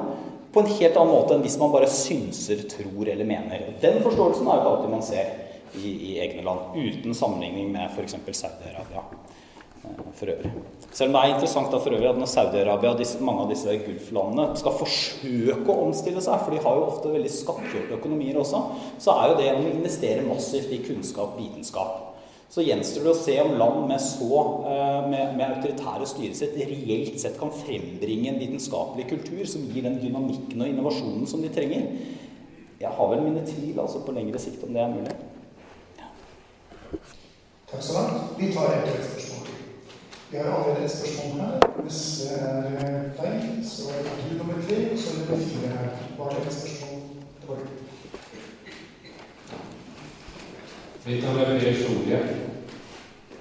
på en helt annen måte enn hvis man bare synser, tror eller mener. Den forståelsen er jo ikke alltid man ser i, i egne land, uten sammenligning med f.eks. Saudi-Arabia eh, for øvrig. Selv om det er interessant da for øvrig at når Saudi-Arabia og mange av disse Gulf-landene skal forsøke å omstille seg, for de har jo ofte veldig skattkjørte økonomier også, så er jo det å investere massivt i kunnskap, vitenskap. så gjenstår det å se om land med, så, eh, med, med autoritære styresett reelt sett kan frembringe en vitenskapelig kultur som gir den dynamikken og innovasjonen som de trenger. Jeg har vel mine tvil altså på lengre sikt om det er mulig. Takk så langt. Vi tar et spørsmål. Vi har allerede et spørsmål her. Hvis det er eh, deg, så er det nummer tre, og så er det fire her. Bare et spørsmål tilbake. Mitt navn er Per Solhjell.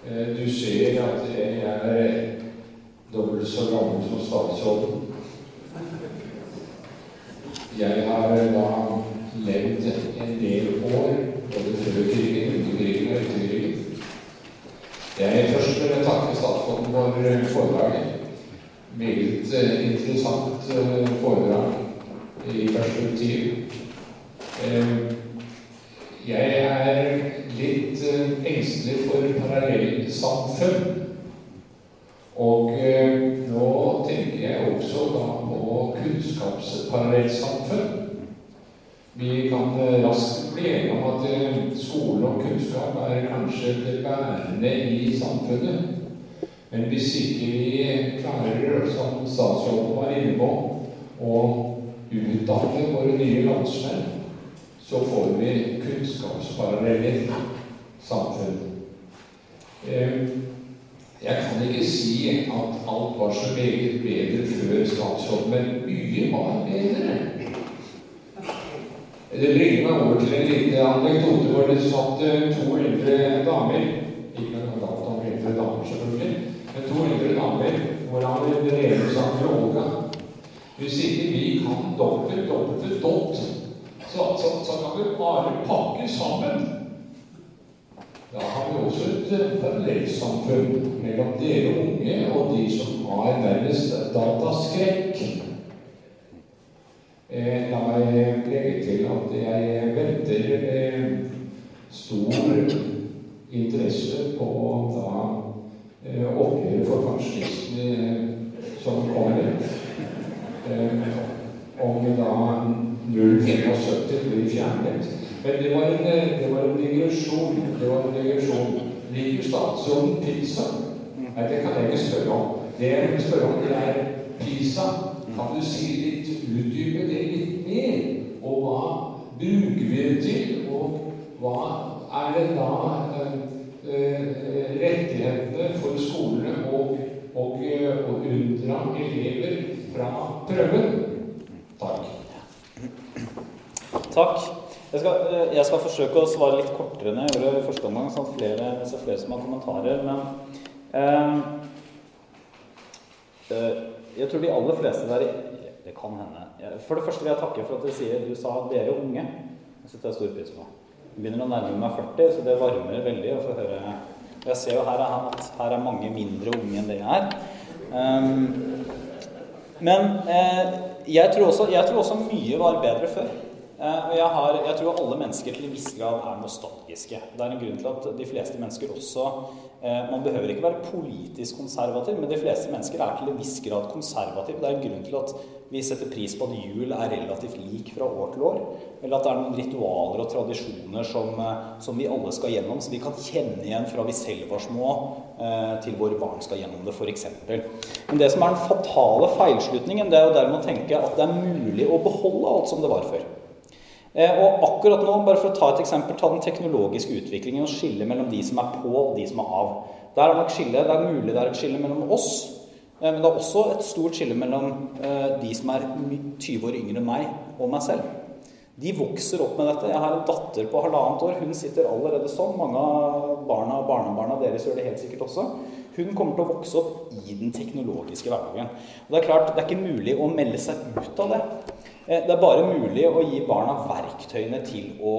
Eh, du ser at jeg er dobbelt så gammel som statsråden. Jeg har da levd en del år, både før krigen, under krigen og etter krigen. Jeg først vil takke statsråden for eh, foredraget. Meget eh, interessant foredrag i perspektiv. Jeg er litt engstelig for parallellsamfunn. Og uh, nå tenker jeg også da på kunnskapsparallellsamfunn. Vi kan uh, raskt bli enige om at skole og kunnskap er kanskje det bærende i samfunnet. Men hvis ikke vi klarer, som statsråden var inne på, å utdanne våre nye landsmenn så får vi kunnskapsparalleller samfunn. Jeg kan ikke si at alt var så meget bedre før statsråden, men mye var bedre. Det bringer meg over til en liten anekdote hvor det satt to eldre damer Ikke noe galt om eldre damer, selvfølgelig, men to eldre damer hvor han drev sammen med Olga. Hvis ikke vi kan dobbelt, dobbelt, dott så, så, så, kan vi bare pakke sammen. Da har vi også et eh, parallellsamfunn mellom dere unge og de som har nærmest dataskrekk. Eh, la meg legge til at jeg venter eh, stor interesse på da eh, oppgjøret for pensjonistene eh, som kommer. Eh, om da 075 blir fjernet. Men det var en, det var en digresjon. Det var en digresjon. Liker statsråden pizza? Nei, det kan jeg ikke spørre om. Det jeg vil spørre om, det er pizza. Kan du si litt, utdype det litt mer? Og hva bruker vi det til? Og hva er det da eh, eh rettighetene for skolene og, og, eh, å unndra elever fra prøven? Takk. Takk. Jeg skal, jeg skal, forsøke å svare litt kortere enn jeg gjorde første omgang, sånn flere, så flere som har kommentarer. Men eh, jeg tror de aller fleste der Det kan hende. For det første vil jeg takke for at dere sier du sa 'dere unge'. Det setter jeg stor pris på. Begynner å nærme meg 40, så det varmer veldig å få høre Jeg ser jo her at her er mange mindre unge enn det jeg er. Um, men eh, jeg, tror også, jeg tror også mye var bedre før. Eh, og jeg, har, jeg, tror alle mennesker til en viss grad er nostalgiske. Det er en grunn til at de fleste mennesker også Man behøver ikke være politisk konservativ, men de fleste mennesker er til en viss grad konservative. Det er en grunn til at vi setter pris på at jul er relativt lik fra år til år. Eller at det er noen ritualer og tradisjoner som, eh, som vi alle skal gjennom, som vi kan kjenne igjen fra vi selv var små, til våre barn skal gjennom det, f.eks. Men det som er den fatale feilslutningen, det er jo dermed å tenke at det er mulig å beholde alt som det var før. Eh, og akkurat nå, bare for å ta et eksempel, ta den teknologiske utviklingen og skille mellom de som er på og de som er av. Der er nok skille, Det er mulig det er et skille mellom oss, eh, men det er også et stort skille mellom eh, de som er 20 år yngre enn meg, og meg selv. De vokser opp med dette. Jeg har en datter på halvannet år. Hun sitter allerede sånn. Mange av barna og barnebarna deres gjør det helt sikkert også. Hun kommer til å vokse opp i den teknologiske hverdagen. Og Det er klart, det er ikke mulig å melde seg ut av det. Eh, det er bare mulig å gi barna verktøyene til å,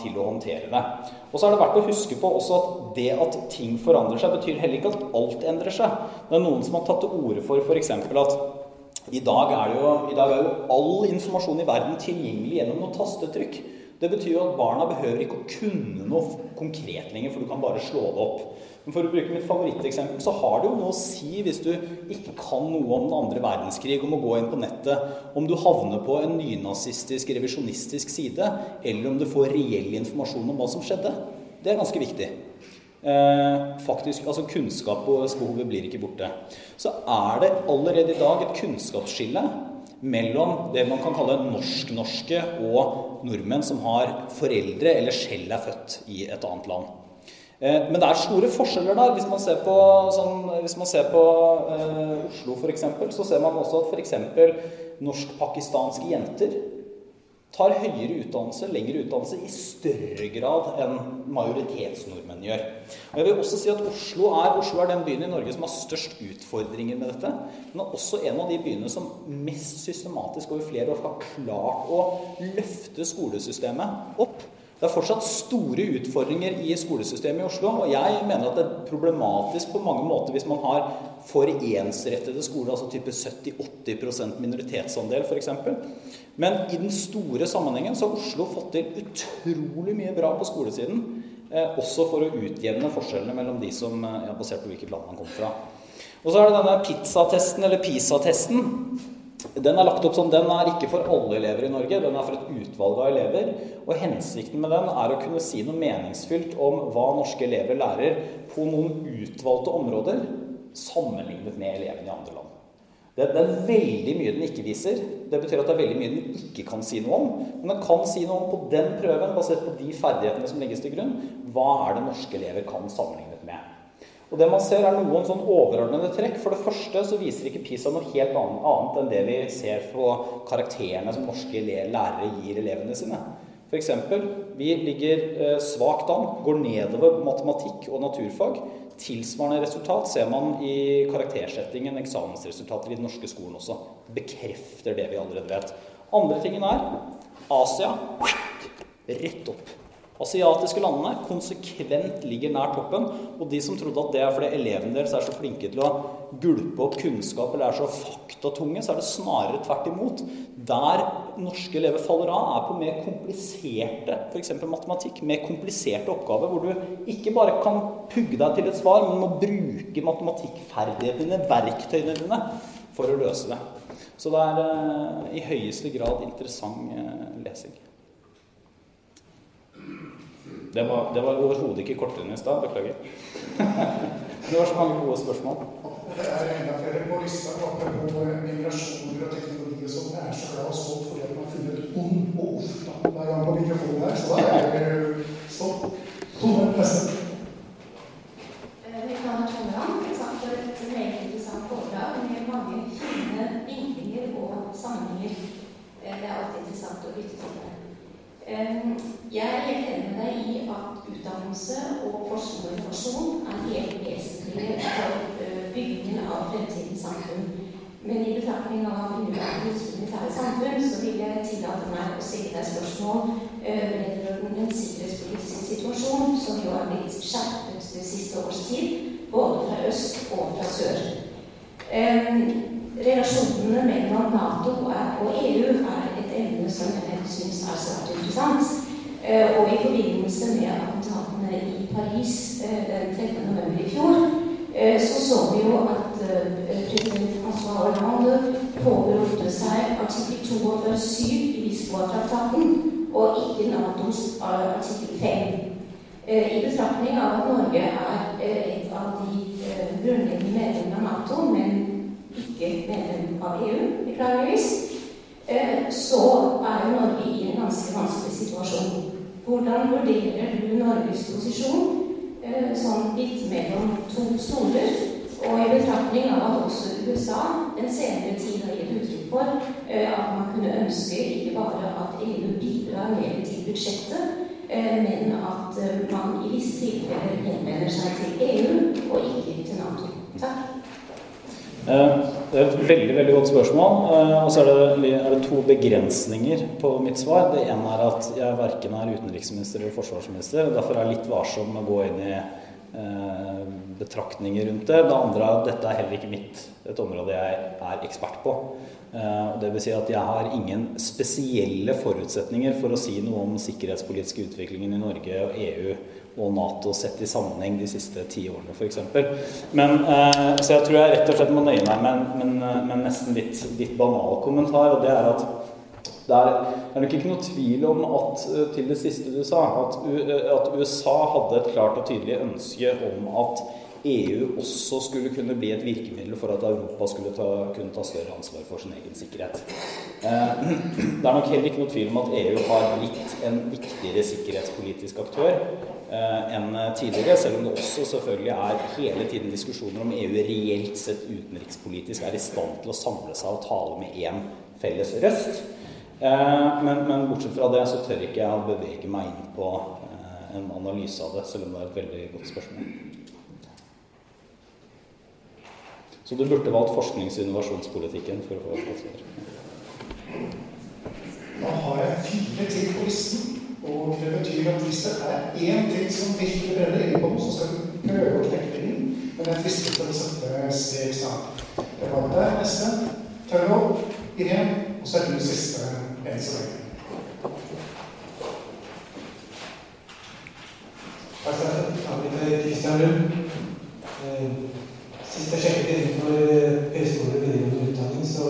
til å, håndtere det. Og så er det verdt å huske på også at det at ting forandrer seg, betyr heller ikke at alt endrer seg. Det er noen som har tatt til orde for f.eks. at i dag, jo, i dag, er jo, all informasjon i verden tilgjengelig gjennom noe tastetrykk. Det betyr jo at barna behøver ikke å kunne noe konkret lenger, for du kan bare slå det opp. Men for å bruke mitt favoritteksempel, så har det jo noe å si hvis du ikke kan noe om den andre verdenskrig, om å gå inn på nettet, om du havner på en nynazistisk, revisjonistisk side, eller om du får reell informasjon om hva som skjedde. Det er ganske viktig. eh, faktisk, altså Kunnskapsbehovet blir ikke borte. Så er det allerede i dag et kunnskapsskille mellom det man kan kalle norsk-norske og nordmenn som har foreldre eller selv er født i et annet land. Eh, men det er store forskjeller der. Hvis man ser på, sånn, man ser på eh, Oslo f.eks., så ser man også at f.eks. norsk-pakistanske jenter tar høyere utdannelse, lengre utdannelse, i større grad enn majoritetsnordmenn gjør. Og jeg vil også si at Oslo er, Oslo er den byen i Norge som har størst utfordringer med dette. Men er også en av de byene som mest systematisk over flere år har klart å løfte skolesystemet opp det er fortsatt store utfordringer i skolesystemet i Oslo. Og jeg mener at det er problematisk på mange måter hvis man har for ensrettede skoler, altså type 70-80% minoritetsandel f.eks. Men i den store sammenhengen så har Oslo fått til utrolig mye bra på skolesiden. Eh, også for å utjevne forskjellene mellom de som er ja, basert på hvilket land man kommer fra. Og så er det denne pizzatesten, eller PISA-testen. Den er lagt opp sånn, den er ikke for alle elever i Norge, den er for et utvalg av elever. Og hensikten med den er å kunne si noe meningsfylt om hva norske elever lærer på noen utvalgte områder, sammenlignet med elevene i andre land. Det, det, er veldig mye den ikke viser. Det betyr at det er veldig mye den ikke kan si noe om. Men den kan si noe om på den prøven, basert på de ferdighetene som legges til grunn, hva er det norske elever kan sammenlignet med. Og det man ser er noen sånn overordnede trekk. For det første så viser ikke PISA noe helt annet enn det vi ser på karakterene som norske lærere gir elevene sine. F.eks. vi ligger eh, svakt an, går nedover matematikk og naturfag. Tilsvarende resultat ser man i karaktersettingen, eksamensresultater i den norske skolen også. Bekrefter det vi allerede vet. Andre tingen er Asia rett opp asiatiske landene konsekvent ligger nær toppen. Og de som trodde at det er fordi elevene deres er så flinke til å gulpe opp kunnskap eller er så faktatunge, så er det snarere tvert imot. Der norske elever faller av, er på mer kompliserte, f.eks. matematikk, mer kompliserte oppgaver, hvor du ikke bare kan pugge deg til et svar, men må bruke matematikkferdighetene dine, verktøyene dine, for å løse det. Så det er uh, i høyeste grad interessant uh, lesing. Det var, det var overhodet ikke kortere enn i stad. Beklager. det var så mange gode spørsmål. Det er enda flere på lista apropos migrasjoner og teknologi og. Jeg er så glad og stolt fordi at man har funnet ond og ofte hver gang på mikrofonen her. Så da er jeg stolt. Tone, neste. Mitt navn er Tone Takk for et meget interessant foredrag med mange fine vinklinger og sammenhenger. Det er alltid interessant å lytte til. det. Jeg er helt enig med deg i utdannelse og forskning og innovasjon er helt vesentlige for øh, byggingen av fremtidens samfunn. Men i betraktning av innværende militære samfunn så vil jeg tillate meg å stille deg spørsmål øh, vedrørende den sikkerhetspolitiske situasjonen som jo har blitt skjerpet det siste års tid, både fra øst og fra sør. Relasjonene mellom Nato og EU er et emne som jeg syns er svært interessant. Eh, og i forbindelse med attentatene i Paris eh, den 13. november i fjor, eh, så så vi jo at president François Hollande påberopte seg artikkel 2.7 i Lisboa-traktaten og ikke Natos artikkel 5. I betraktning av at Norge er et av de grunnleggende medlemmene av Nato, men ikke medlem av EU, beklageligvis, så er Norge i en ganske vanskelig situasjon. Hvordan vurderer du Norges posisjon eh, sånn litt mellom to stoler? Og i betraktning av at også USA den senere tid har gitt uttrykk for eh, at man kunne ønske ikke bare at EU bidrar mer til budsjettet, men at man i visse tilfeller henvender seg til EU og ikke til Nato. Takk. Eh, det er et veldig veldig godt spørsmål. Eh, og så er det, er det, to begrensninger på mitt svar. Det ene er at jeg verken er utenriksminister eller forsvarsminister. og Derfor er jeg litt varsom med å gå inn i eh, betraktninger rundt det. Det andre er at dette er heller ikke mitt, et område jeg er ekspert på. Eh, det vil si at jeg har ingen spesielle forutsetninger for å si noe om sikkerhetspolitiske utviklingen i Norge og EU og Nato sett i sammenheng de siste ti årene f.eks. Eh, så jeg tror jeg rett og slett må nøye meg med, med, en nesten litt, litt, banal kommentar. og det er at Det er, det er nok ikke noe tvil om at til det siste du sa, at, at USA hadde et klart og tydelig ønske om at EU også skulle kunne bli et virkemiddel for at Europa skulle ta, kunne ta større ansvar for sin egen sikkerhet. Eh, det er nok heller ikke noe tvil om at EU har blitt en viktigere sikkerhetspolitisk aktør eh, enn tidligere, selv om det også selvfølgelig er hele tiden diskusjoner om EU reelt sett utenrikspolitisk er i stand til å samle seg og tale med én felles røst. Eh, men, men bortsett fra det så tør ikke jeg å bevege meg inn på en analyse av det, selv om det er et veldig godt spørsmål. Så du burde valgt forsknings- og innovasjonspolitikken for å få svar. Da har jeg fire ting på listen. Og det betyr at hvis det er én ting som virkelig brenner inne på, så skal du prøve å knekke det inn. Men jeg er fristet til å sette steg snart. Det var det neste. Tørrhold, Irén, og så er du siste enn så lenge. Takk skal du ha. Kristian Lund. Sist jeg sjekket innenfor høyskole og videregående utdanning, så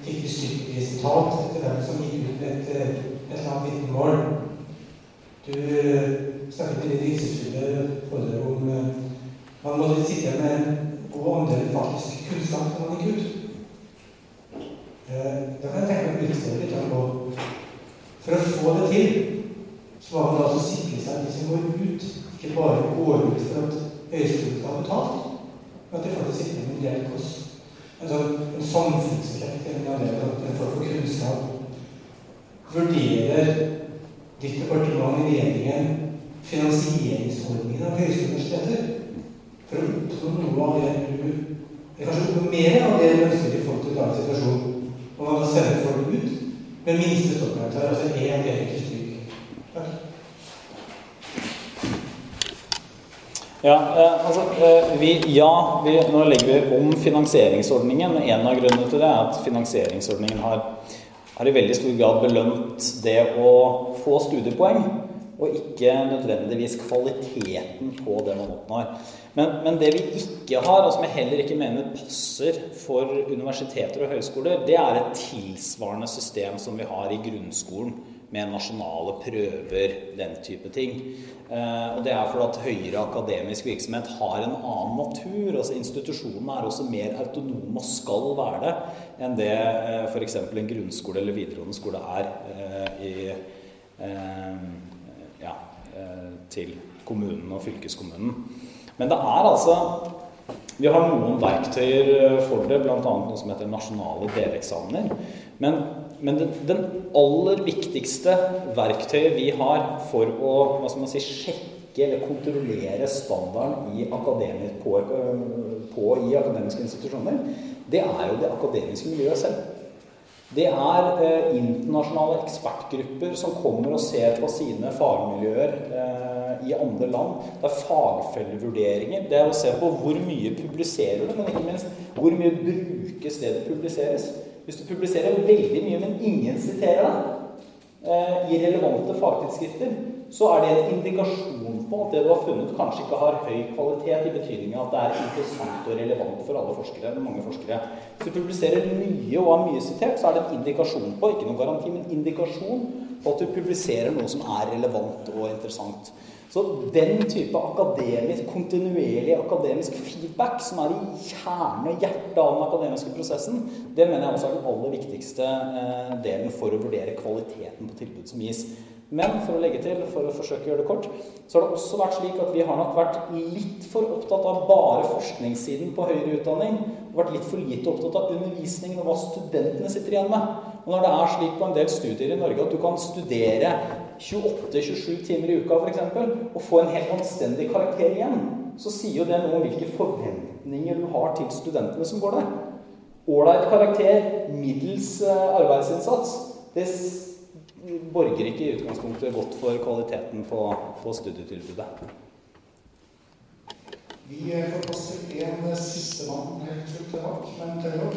fikk vi styrkeresultat etter dem som gikk ut med et, et eller annet vitnemål. Du snakket i ditt innsiktsfulle foredrag om man måtte sitte med god andel faktisk kunnskap når man gikk ut. Da kan jeg tenke meg å utfordre litt på For å få det til, så må man altså sikre seg de som går ut, ikke bare går ut for at høyskolen skal ha betalt at det faktisk ikke er en reell kost. Altså en samfunnseffekt, en en form for kunnskap. Vurderer ditt departement i regjeringen finansieringsordningen av høyskoleuniversiteter for å oppnå noe av det du Eller kanskje noe mer av det du ønsker i forhold til dagens situasjon. Og man kan sende folk ut med minste stoppkarakter, altså én egentlig stryk. Takk. Ja, eh, altså, eh, vi, ja vi, nå legger vi om finansieringsordningen. En av grunnene til det er at finansieringsordningen har, har i veldig stor grad belønt det å få studiepoeng, og ikke nødvendigvis kvaliteten på det man oppnår. Men, men, det vi ikke har, og som jeg heller ikke mener passer for universiteter og høyskoler, det er et tilsvarende system som vi har i grunnskolen med nasjonale prøver, den type ting. Eh, og Det er fordi at høyere akademisk virksomhet har en annen natur. altså Institusjonene er også mer autonome og skal være det enn det eh, f.eks. en grunnskole eller videregående skole er eh, i, ja, til kommunen og fylkeskommunen. Men det er altså Vi har noen verktøyer for det, bl.a. noe som heter nasjonale deleksamener. Men men den, den, aller viktigste verktøyet vi har for å hva skal man si, sjekke eller kontrollere standarden i på, på, i akademiske institusjoner, det er jo det akademiske miljøet selv. Det er eh, internasjonale ekspertgrupper som kommer og ser på sine fagmiljøer eh, i andre land. Det er fagfellevurderinger. Det er å se på hvor mye publiserer du, men ikke minst hvor mye brukes det det publiseres. Hvis du publiserer veldig mye, men ingen siterer deg eh, i relevante fagtidsskrifter, så er det en indikasjon på at det du har funnet, kanskje ikke har høy kvalitet, i betydningen at det er interessant og relevant for alle forskere. eller mange forskere. Hvis du publiserer mye og er mye sitert, så er det en indikasjon på, ikke noen garanti, men indikasjon på at du publiserer noe som er relevant og interessant. Så den type akademisk, kontinuerlig akademisk feedback, som er i kjernen og hjertet av den akademiske prosessen, det mener jeg også er den aller viktigste eh, delen for å vurdere kvaliteten på tilbud som gis. Men for å legge til, for å forsøke å gjøre det kort, så har det også vært slik at vi har nok vært litt for opptatt av bare forskningssiden på høyere utdanning. Og vært litt for lite opptatt av undervisningen og hva studentene sitter igjen med. Og når det er slik på en del studier i Norge at du kan studere 28-27 timer i uka f.eks. og få en helt anstendig karakter igjen, så sier jo det noe om hvilke forventninger du har til studentene som går der. Ålreit karakter, middels eh, arbeidsinnsats, det borger ikke i utgangspunktet godt for kvaliteten på, på studietilbudet. Vi får passe til en siste mann helt slutt bak, men tør å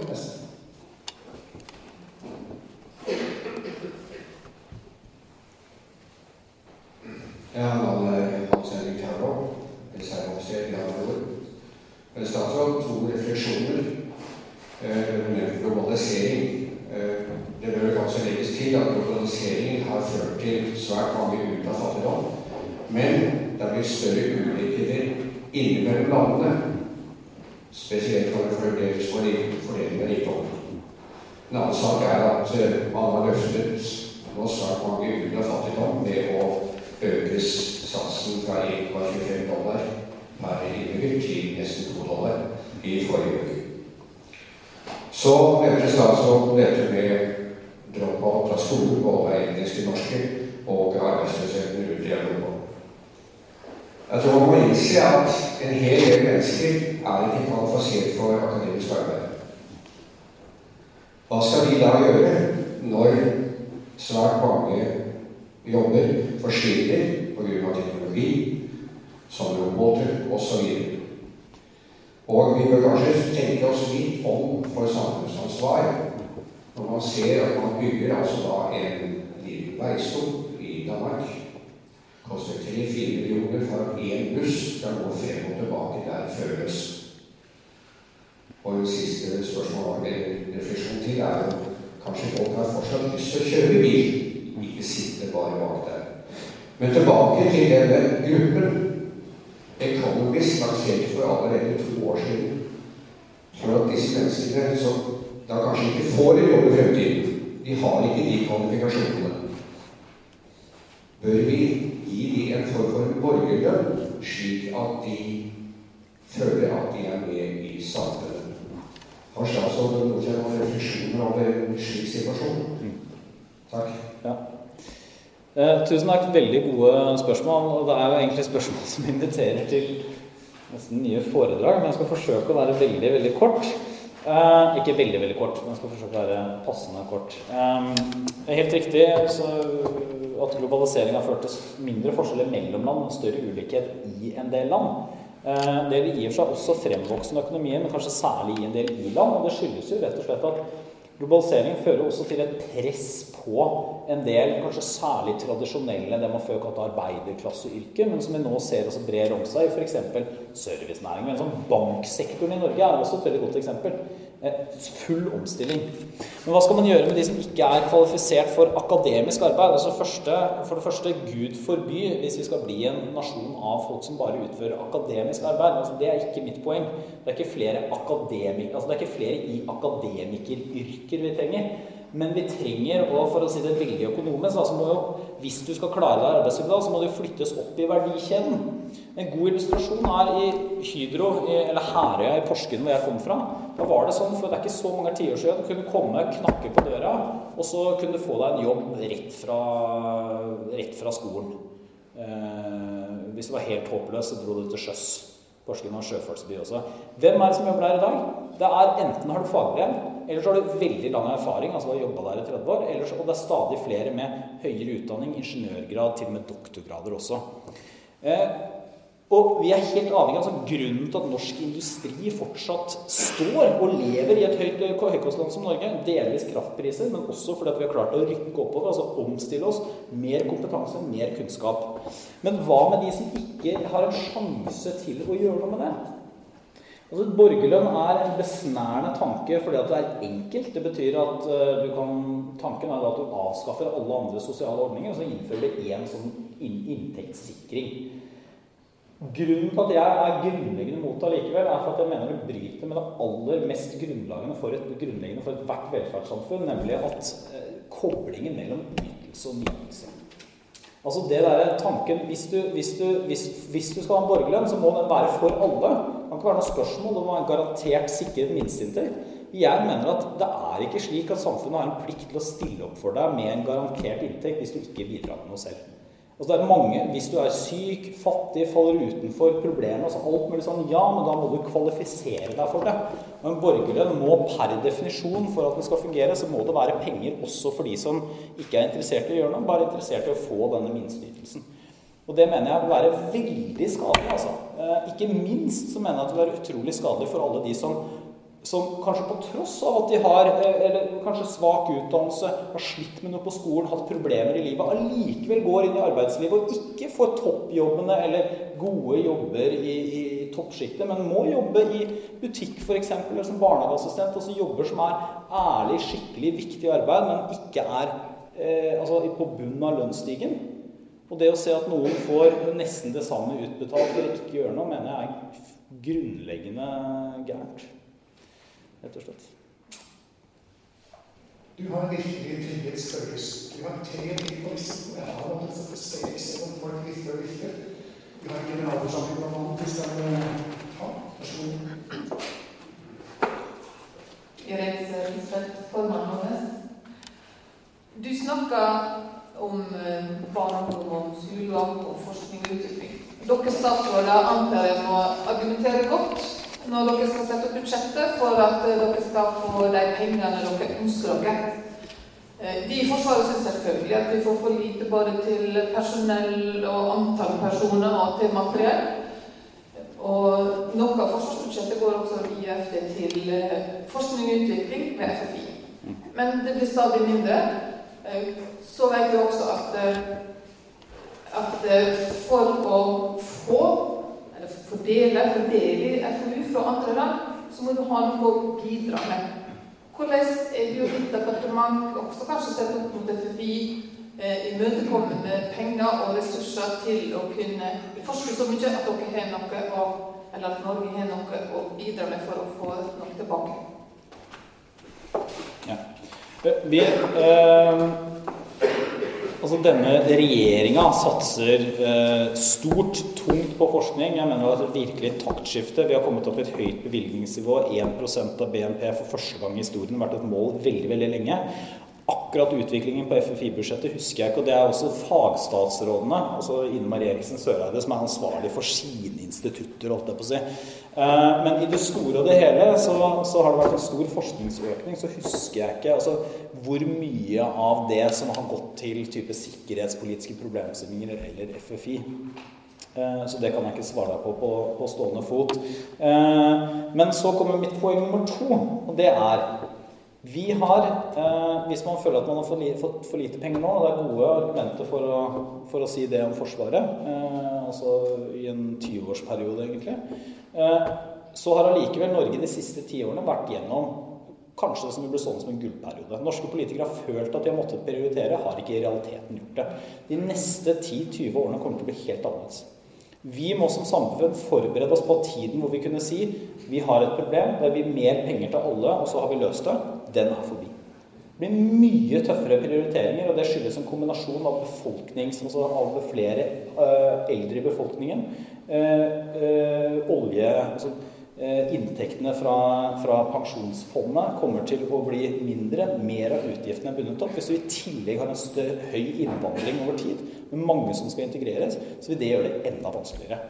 han anser Vicano, reserveoffiser Granador, statsråd, to refleksjoner eh, under globalisering. Eh, det bør kanskje legges til at globaliseringen har ført til svært mange ut av fattigdom. Men det blir større ulikheter innimellom landene, spesielt når det fordeles for fordeling av rikdom. En annen sak er at eh, man har løftet nå svært mange ut av fattigdom ved å øke satsen fra 1,25 dollar per innbygger til nesten 2 dollar i forrige uke. Så nevnte statsråden dette med drop-out fra skolen, både etniske norske og arbeidsløsheten rundt i Europa. Jeg tror man må innse at en hel del mennesker er ikke kvalifisert for akademisk arbeid. Hva skal vi da gjøre når svært mange jobber forsvinner pga. teknologi, som roboter osv.? Og vi bør kanskje tenke oss litt om for samfunnsansvar når man ser at man bygger altså da en liten veistol i Danmark. Koster 3-4 millioner for én buss der går frem og tilbake der føles. Og det siste spørsmål eller refleksjon til er jo kanskje folk har fortsatt lyst til å kjøre bil, ikke sitte bare bak der. Men tilbake til denne gruppen. Economist lanserte for allerede to år siden for at disse menneskene som da kanskje ikke får en jobb i fremtiden, de har ikke de kvalifikasjonene. Bør vi gi dem en form for borgerlønn, slik at de føler at de er med i samfunnet? Har statsråden noen refleksjoner over en slik situasjon? Takk. Ja. Eh, tusen takk. Veldig gode spørsmål. Og det er jo egentlig spørsmål som inviterer til nesten nye foredrag, men jeg skal forsøke å være veldig, veldig kort. Eh, ikke veldig, veldig kort, men jeg skal forsøke å være passende kort. Eh, det er helt riktig at globalisering har ført til mindre forskjeller mellom land og større ulikhet i en del land. Eh, det gir seg også fremvoksende økonomier, men kanskje særlig i en del i-land. Og det skyldes jo rett og slett at globalisering fører også til et press på en del kanskje særlig tradisjonelle det man før kalte arbeiderklasseyrker, men som vi nå ser også brer om seg i f.eks. servicenæringen. Sånn banksektoren i Norge er også et veldig godt eksempel. Full omstilling. Men hva skal man gjøre med de som ikke er kvalifisert for akademisk arbeid? Altså første, for det første, Gud forby hvis vi skal bli en nasjon av folk som bare utfører akademisk arbeid. Altså, det er ikke mitt poeng. Det er ikke flere, altså, det er ikke flere i akademikeryrker vi trenger. Men vi trenger, og for å si det veldig økonomisk, altså må jo, hvis du skal klare deg i så må du flyttes opp i verdikjeden. En god illustrasjon er i Hydro, eller Herøya i Porsgrunn, hvor jeg kom fra. Da var det sånn, for det er ikke så mange tiår siden, du kunne komme, knakke på døra, og så kunne du få deg en jobb rett fra, rett fra skolen. Eh, hvis du var helt håpløs, så dro du til sjøs. Porsgrunn var sjøfartsby også. Hvem er det som jobber der i dag? Det er Enten har du fagbrev, eller så har du veldig lang erfaring, altså du har jobba der i 30 år, så, og det er stadig flere med høyere utdanning, ingeniørgrad, til og med doktorgrader også. Eh, og vi er helt avhengig av altså, Grunnen til at norsk industri fortsatt står og lever i et høyt høykostland som Norge, delvis kraftpriser, men også fordi vi har klart å rykke oppover, altså omstille oss. Mer kompetanse, mer kunnskap. Men hva med de som ikke har en sjanse til å gjøre noe med det? Altså, Borgerlønn er en besnærende tanke fordi at det er enkelt. Det betyr at uh, du kan, tanken er at du avskaffer alle andre sosiale ordninger og så innfører du én sånn inntektssikring. Grunnen til at jeg er grunnleggende mot det likevel, er for at jeg mener det bryter med det aller mest grunnleggende for, et, grunnleggende velferdssamfunn, nemlig at eh, koblingen mellom ytelse og nytelse. Altså det der tanken, hvis du, hvis, du, hvis, hvis du, skal ha en borgerlønn, så må den være for alle. Det kan ikke være noe spørsmål om en garantert sikret minsteinntekt. Jeg mener at det er ikke slik at samfunnet har en plikt til å stille opp for deg med en garantert inntekt hvis du ikke bidrar med noe selv. Altså det er mange, Hvis du er syk, fattig, faller utenfor problemer altså alt mulig sånn, Ja, men da må du kvalifisere deg for det. Og En borgerlønn må per definisjon, for at den skal fungere, så må det være penger også for de som ikke er interessert i å gjøre noe, bare interessert i å få denne minsteytelsen. Og det mener jeg vil være veldig skadelig. altså. Eh, ikke minst så mener jeg at det vil være utrolig skadelig for alle de som som kanskje på tross av at de har eh, eller kanskje svak utdannelse, har slitt med noe på skolen, hatt problemer i livet, allikevel går inn i arbeidslivet og ikke får toppjobbene eller gode jobber i, i toppsjiktet, men må jobbe i butikk f.eks. eller som barnehageassistent. Altså jobber som er ærlig, skikkelig, viktig arbeid, men ikke er eh, altså på bunnen av lønnsstigen. Og det å se at noen får nesten det samme utbetalt for å ikke gjøre noe, mener jeg er grunnleggende gærent. Rett og slett. Du har virkelig trygget Spørres. Du har tre ting på listen. Jeg har måttet sette strek selv om folk vifter og vifter. Du har en generalforsamling blant annet vi skal ha. Vær så god. Iris Lisbeth, formann vår. Du snakka om eh, barn og ungdom, og forskning og utvikling. Dere statsråder antar jeg må argumentere godt når dere skal sette opp budsjettet for at eh, dere skal få de pengene dere ønsker dere. De Vi i Forsvaret syns selvfølgelig at vi får for lite både til personell og antall personer og til materiell. Og noe av forsvarsbudsjettet går også via FD til eh, forskning og utvikling ved FFI. Men det blir stadig mindre. Eh, Så vet vi også at, eh, at eh, for å få, eller fordele, fordele FoU fra andre land, så må du ha noe å bidra med. Hvordan er du og ditt departement også kanskje sett opp mot FFI eh, imøtekommende penger og ressurser til å kunne forske så mye at dere har noe å, eller at Norge har noe å bidra med for å få noe tilbake? Ja. Vi, eh, altså denne regjeringa satser eh, stort, tungt på forskning. Jeg mener det er et virkelig taktskifte. Vi har kommet opp i et høyt bevilgningsnivå. 1% av BNP for første gang i historien vært et mål veldig, veldig lenge. Akkurat utviklingen på FFI-budsjettet husker jeg ikke, og det er også fagstatsrådene, altså Ine Marie Eriksen Søreide, som er ansvarlig for sine institutter, holdt jeg på å si. Eh, Men i det store og det hele så, så har det vært en stor forskningsøkning. Så husker jeg ikke altså, hvor mye av det som har gått til type sikkerhetspolitiske problemstillinger eller FFI. Eh, Så det kan jeg ikke svare deg på på, på stående fot. Eh, Men så kommer mitt poeng nummer to, og det er vi har, eh, Hvis man føler at man har fått for lite penger nå, og det er gode argumenter for å, for å si det om Forsvaret, eh, altså i en 20-årsperiode egentlig, eh, så har allikevel Norge de siste tiårene vært gjennom kanskje det som blir sånn som en gullperiode. Norske politikere har følt at de har måttet prioritere, har ikke i realiteten gjort det. De neste 10-20 årene kommer til å bli helt annerledes. Vi må som samfunn forberede oss på tiden hvor vi kunne si vi har et problem, det blir mer penger til alle, og så har vi løst det. Den er forbi. Det blir mye tøffere prioriteringer, og det skyldes en kombinasjon av befolkning, som altså av flere uh, eldre i befolkningen, uh, olje altså, Inntektene fra, fra pensjonsfondet kommer til å bli mindre. Mer av utgiftene er bundet opp. Hvis du i tillegg har en større, høy innvandring over tid, med mange som skal integreres, så vil det gjøre det enda vanskeligere.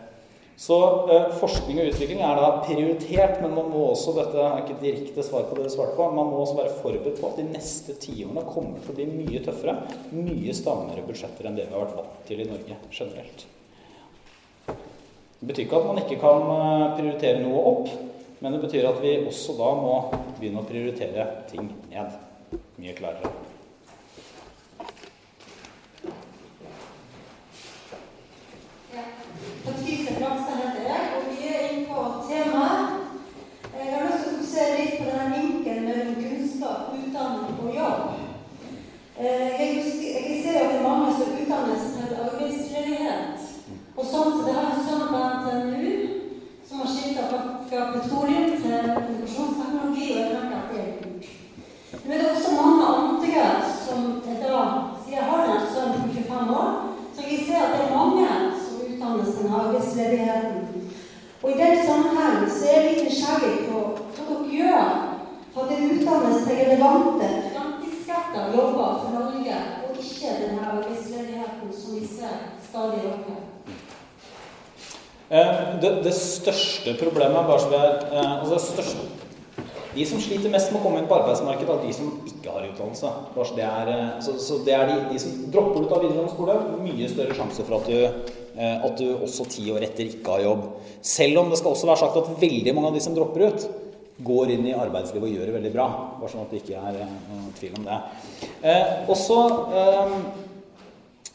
Så eh, forskning og utvikling er da prioritert, men man må også dette er ikke direkte svar på det du svarte på, man må også være forberedt på at de neste tiårene kommer til å bli mye tøffere, mye strammere budsjetter enn det vi har vært vant til i Norge generelt. Det betyr ikke at man ikke kan eh, prioritere noe opp, men det betyr at vi også da må begynne å prioritere ting ned. Mye klarere. Patrice Flakstad heter jeg, og vi er inne på temaet. Jeg har lyst til å fokusere litt på denne vinkelen mellom kunnskap, utdanning og jobb. Eh, Jeg, husker, jeg ser at det er mange som utdannes til arbeidsledighet. Og sånn det har en sønn på NTNU som har skifta fra, petroleum til kommunikasjonsteknologi, og jeg at det er lurt. det er også mange andre som til da, siden jeg har en sønn på 25 år, så jeg ser at det er mange som utdannes til arbeidsledigheten. Og i den sammenheng så er jeg litt nysgjerrig på hva dere gjør for at det utdannes til relevante, framtidsretta jobber for Norge, og ikke denne arbeidsledigheten som vi ser stadig øker. Eh, Det, det største problemet bare så er eh, altså største, De som sliter mest med å komme inn på arbeidsmarkedet, er de som ikke har utdannelse. Det er, eh, så, så det er de, de som dropper ut av videregående skole, mye større sjanse for at du, at du også ti år etter ikke har jobb. Selv om det skal også være sagt at veldig mange av de som dropper ut, går inn i arbeidslivet og gjør det veldig bra. Bare sånn at det ikke er eh, noen tvil om det. Eh, også, eh,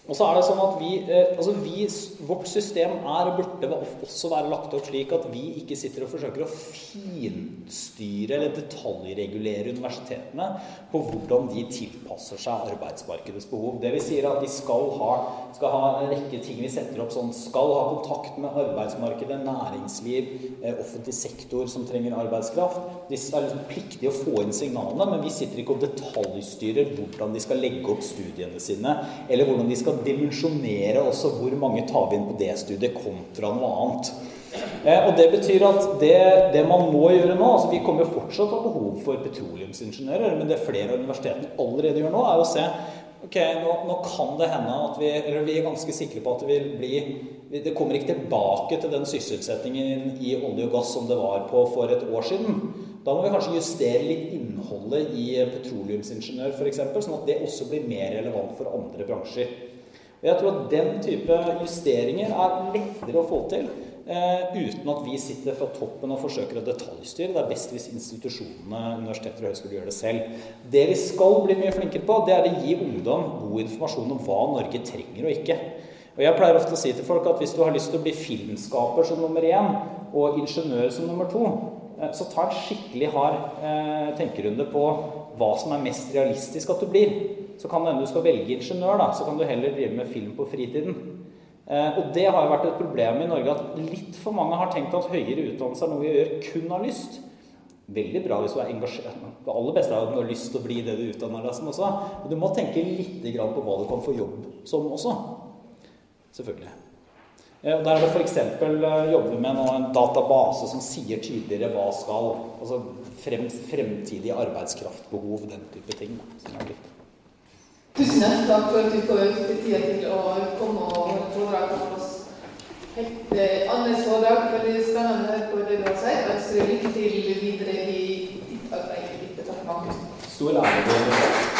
Og så er det sånn at vi, eh, altså vi, Vårt system er og burde også være lagt opp slik at vi ikke sitter og forsøker å finstyre eller detaljregulere universitetene på hvordan de tilpasser seg arbeidsmarkedets behov. Det vi sier er at de skal ha, skal ha en rekke ting vi setter opp sånn, skal ha kontakt med arbeidsmarkedet, næringsliv, eh, offentlig sektor som trenger arbeidskraft. De er liksom pliktige å få inn signalene, men vi sitter ikke og detaljstyrer hvordan de skal legge opp studiene sine, eller hvordan de skal dimensjonere også hvor mange tar vi inn på det studiet kontra noe annet. Eh, og Det betyr at det, det, man må gjøre nå altså Vi kommer fortsatt til å ha behov for petroleumsingeniører, men det flere av universitetene allerede gjør nå, er å se ok, nå, nå, kan det hende at vi eller vi er ganske sikre på at det vil bli Det kommer ikke tilbake til den sysselsettingen i olje og gass som det var på for et år siden. Da må vi kanskje justere litt innholdet i petroleumsingeniør f.eks., sånn at det også blir mer relevant for andre bransjer. Og Jeg tror at den type justeringer er lettere å få til eh, uten at vi sitter fra toppen og forsøker å detaljstyre. Det er best hvis institusjonene, universiteter og høyskoler gjør det selv. Det vi skal bli mye flinkere på, det er å gi ungdom god informasjon om hva Norge trenger og ikke. Og Jeg pleier ofte å si til folk at hvis du har lyst til å bli filmskaper som nummer én og ingeniør som nummer to, eh, så ta en skikkelig hard eh, tenkerunde på hva som er mest realistisk at du blir så kan det hende du skal velge ingeniør, da, så kan du heller drive med film på fritiden. Eh, og det har jo vært et problem i Norge at litt for mange har tenkt at høyere utdannelse er noe vi gjør kun av lyst. Veldig bra hvis du er engasjert. Det aller beste er at du har lyst til å bli det du utdanner deg som også. Men du må tenke litt på hva du kan få jobb som også. Selvfølgelig. Eh, Der er det f.eks. Eh, jobber vi med en database som sier tydeligere hva skal Altså frem, fremtidige arbeidskraftbehov, den type ting. som er hjertelig Tusen takk for at du får tid til å komme og holde foredrag for oss. Helt eh, annerledes foredrag. Veldig spennende å høre på det du har si. Jeg ønsker deg lykke til videre i ditt arbeid i ditt departement. Stor.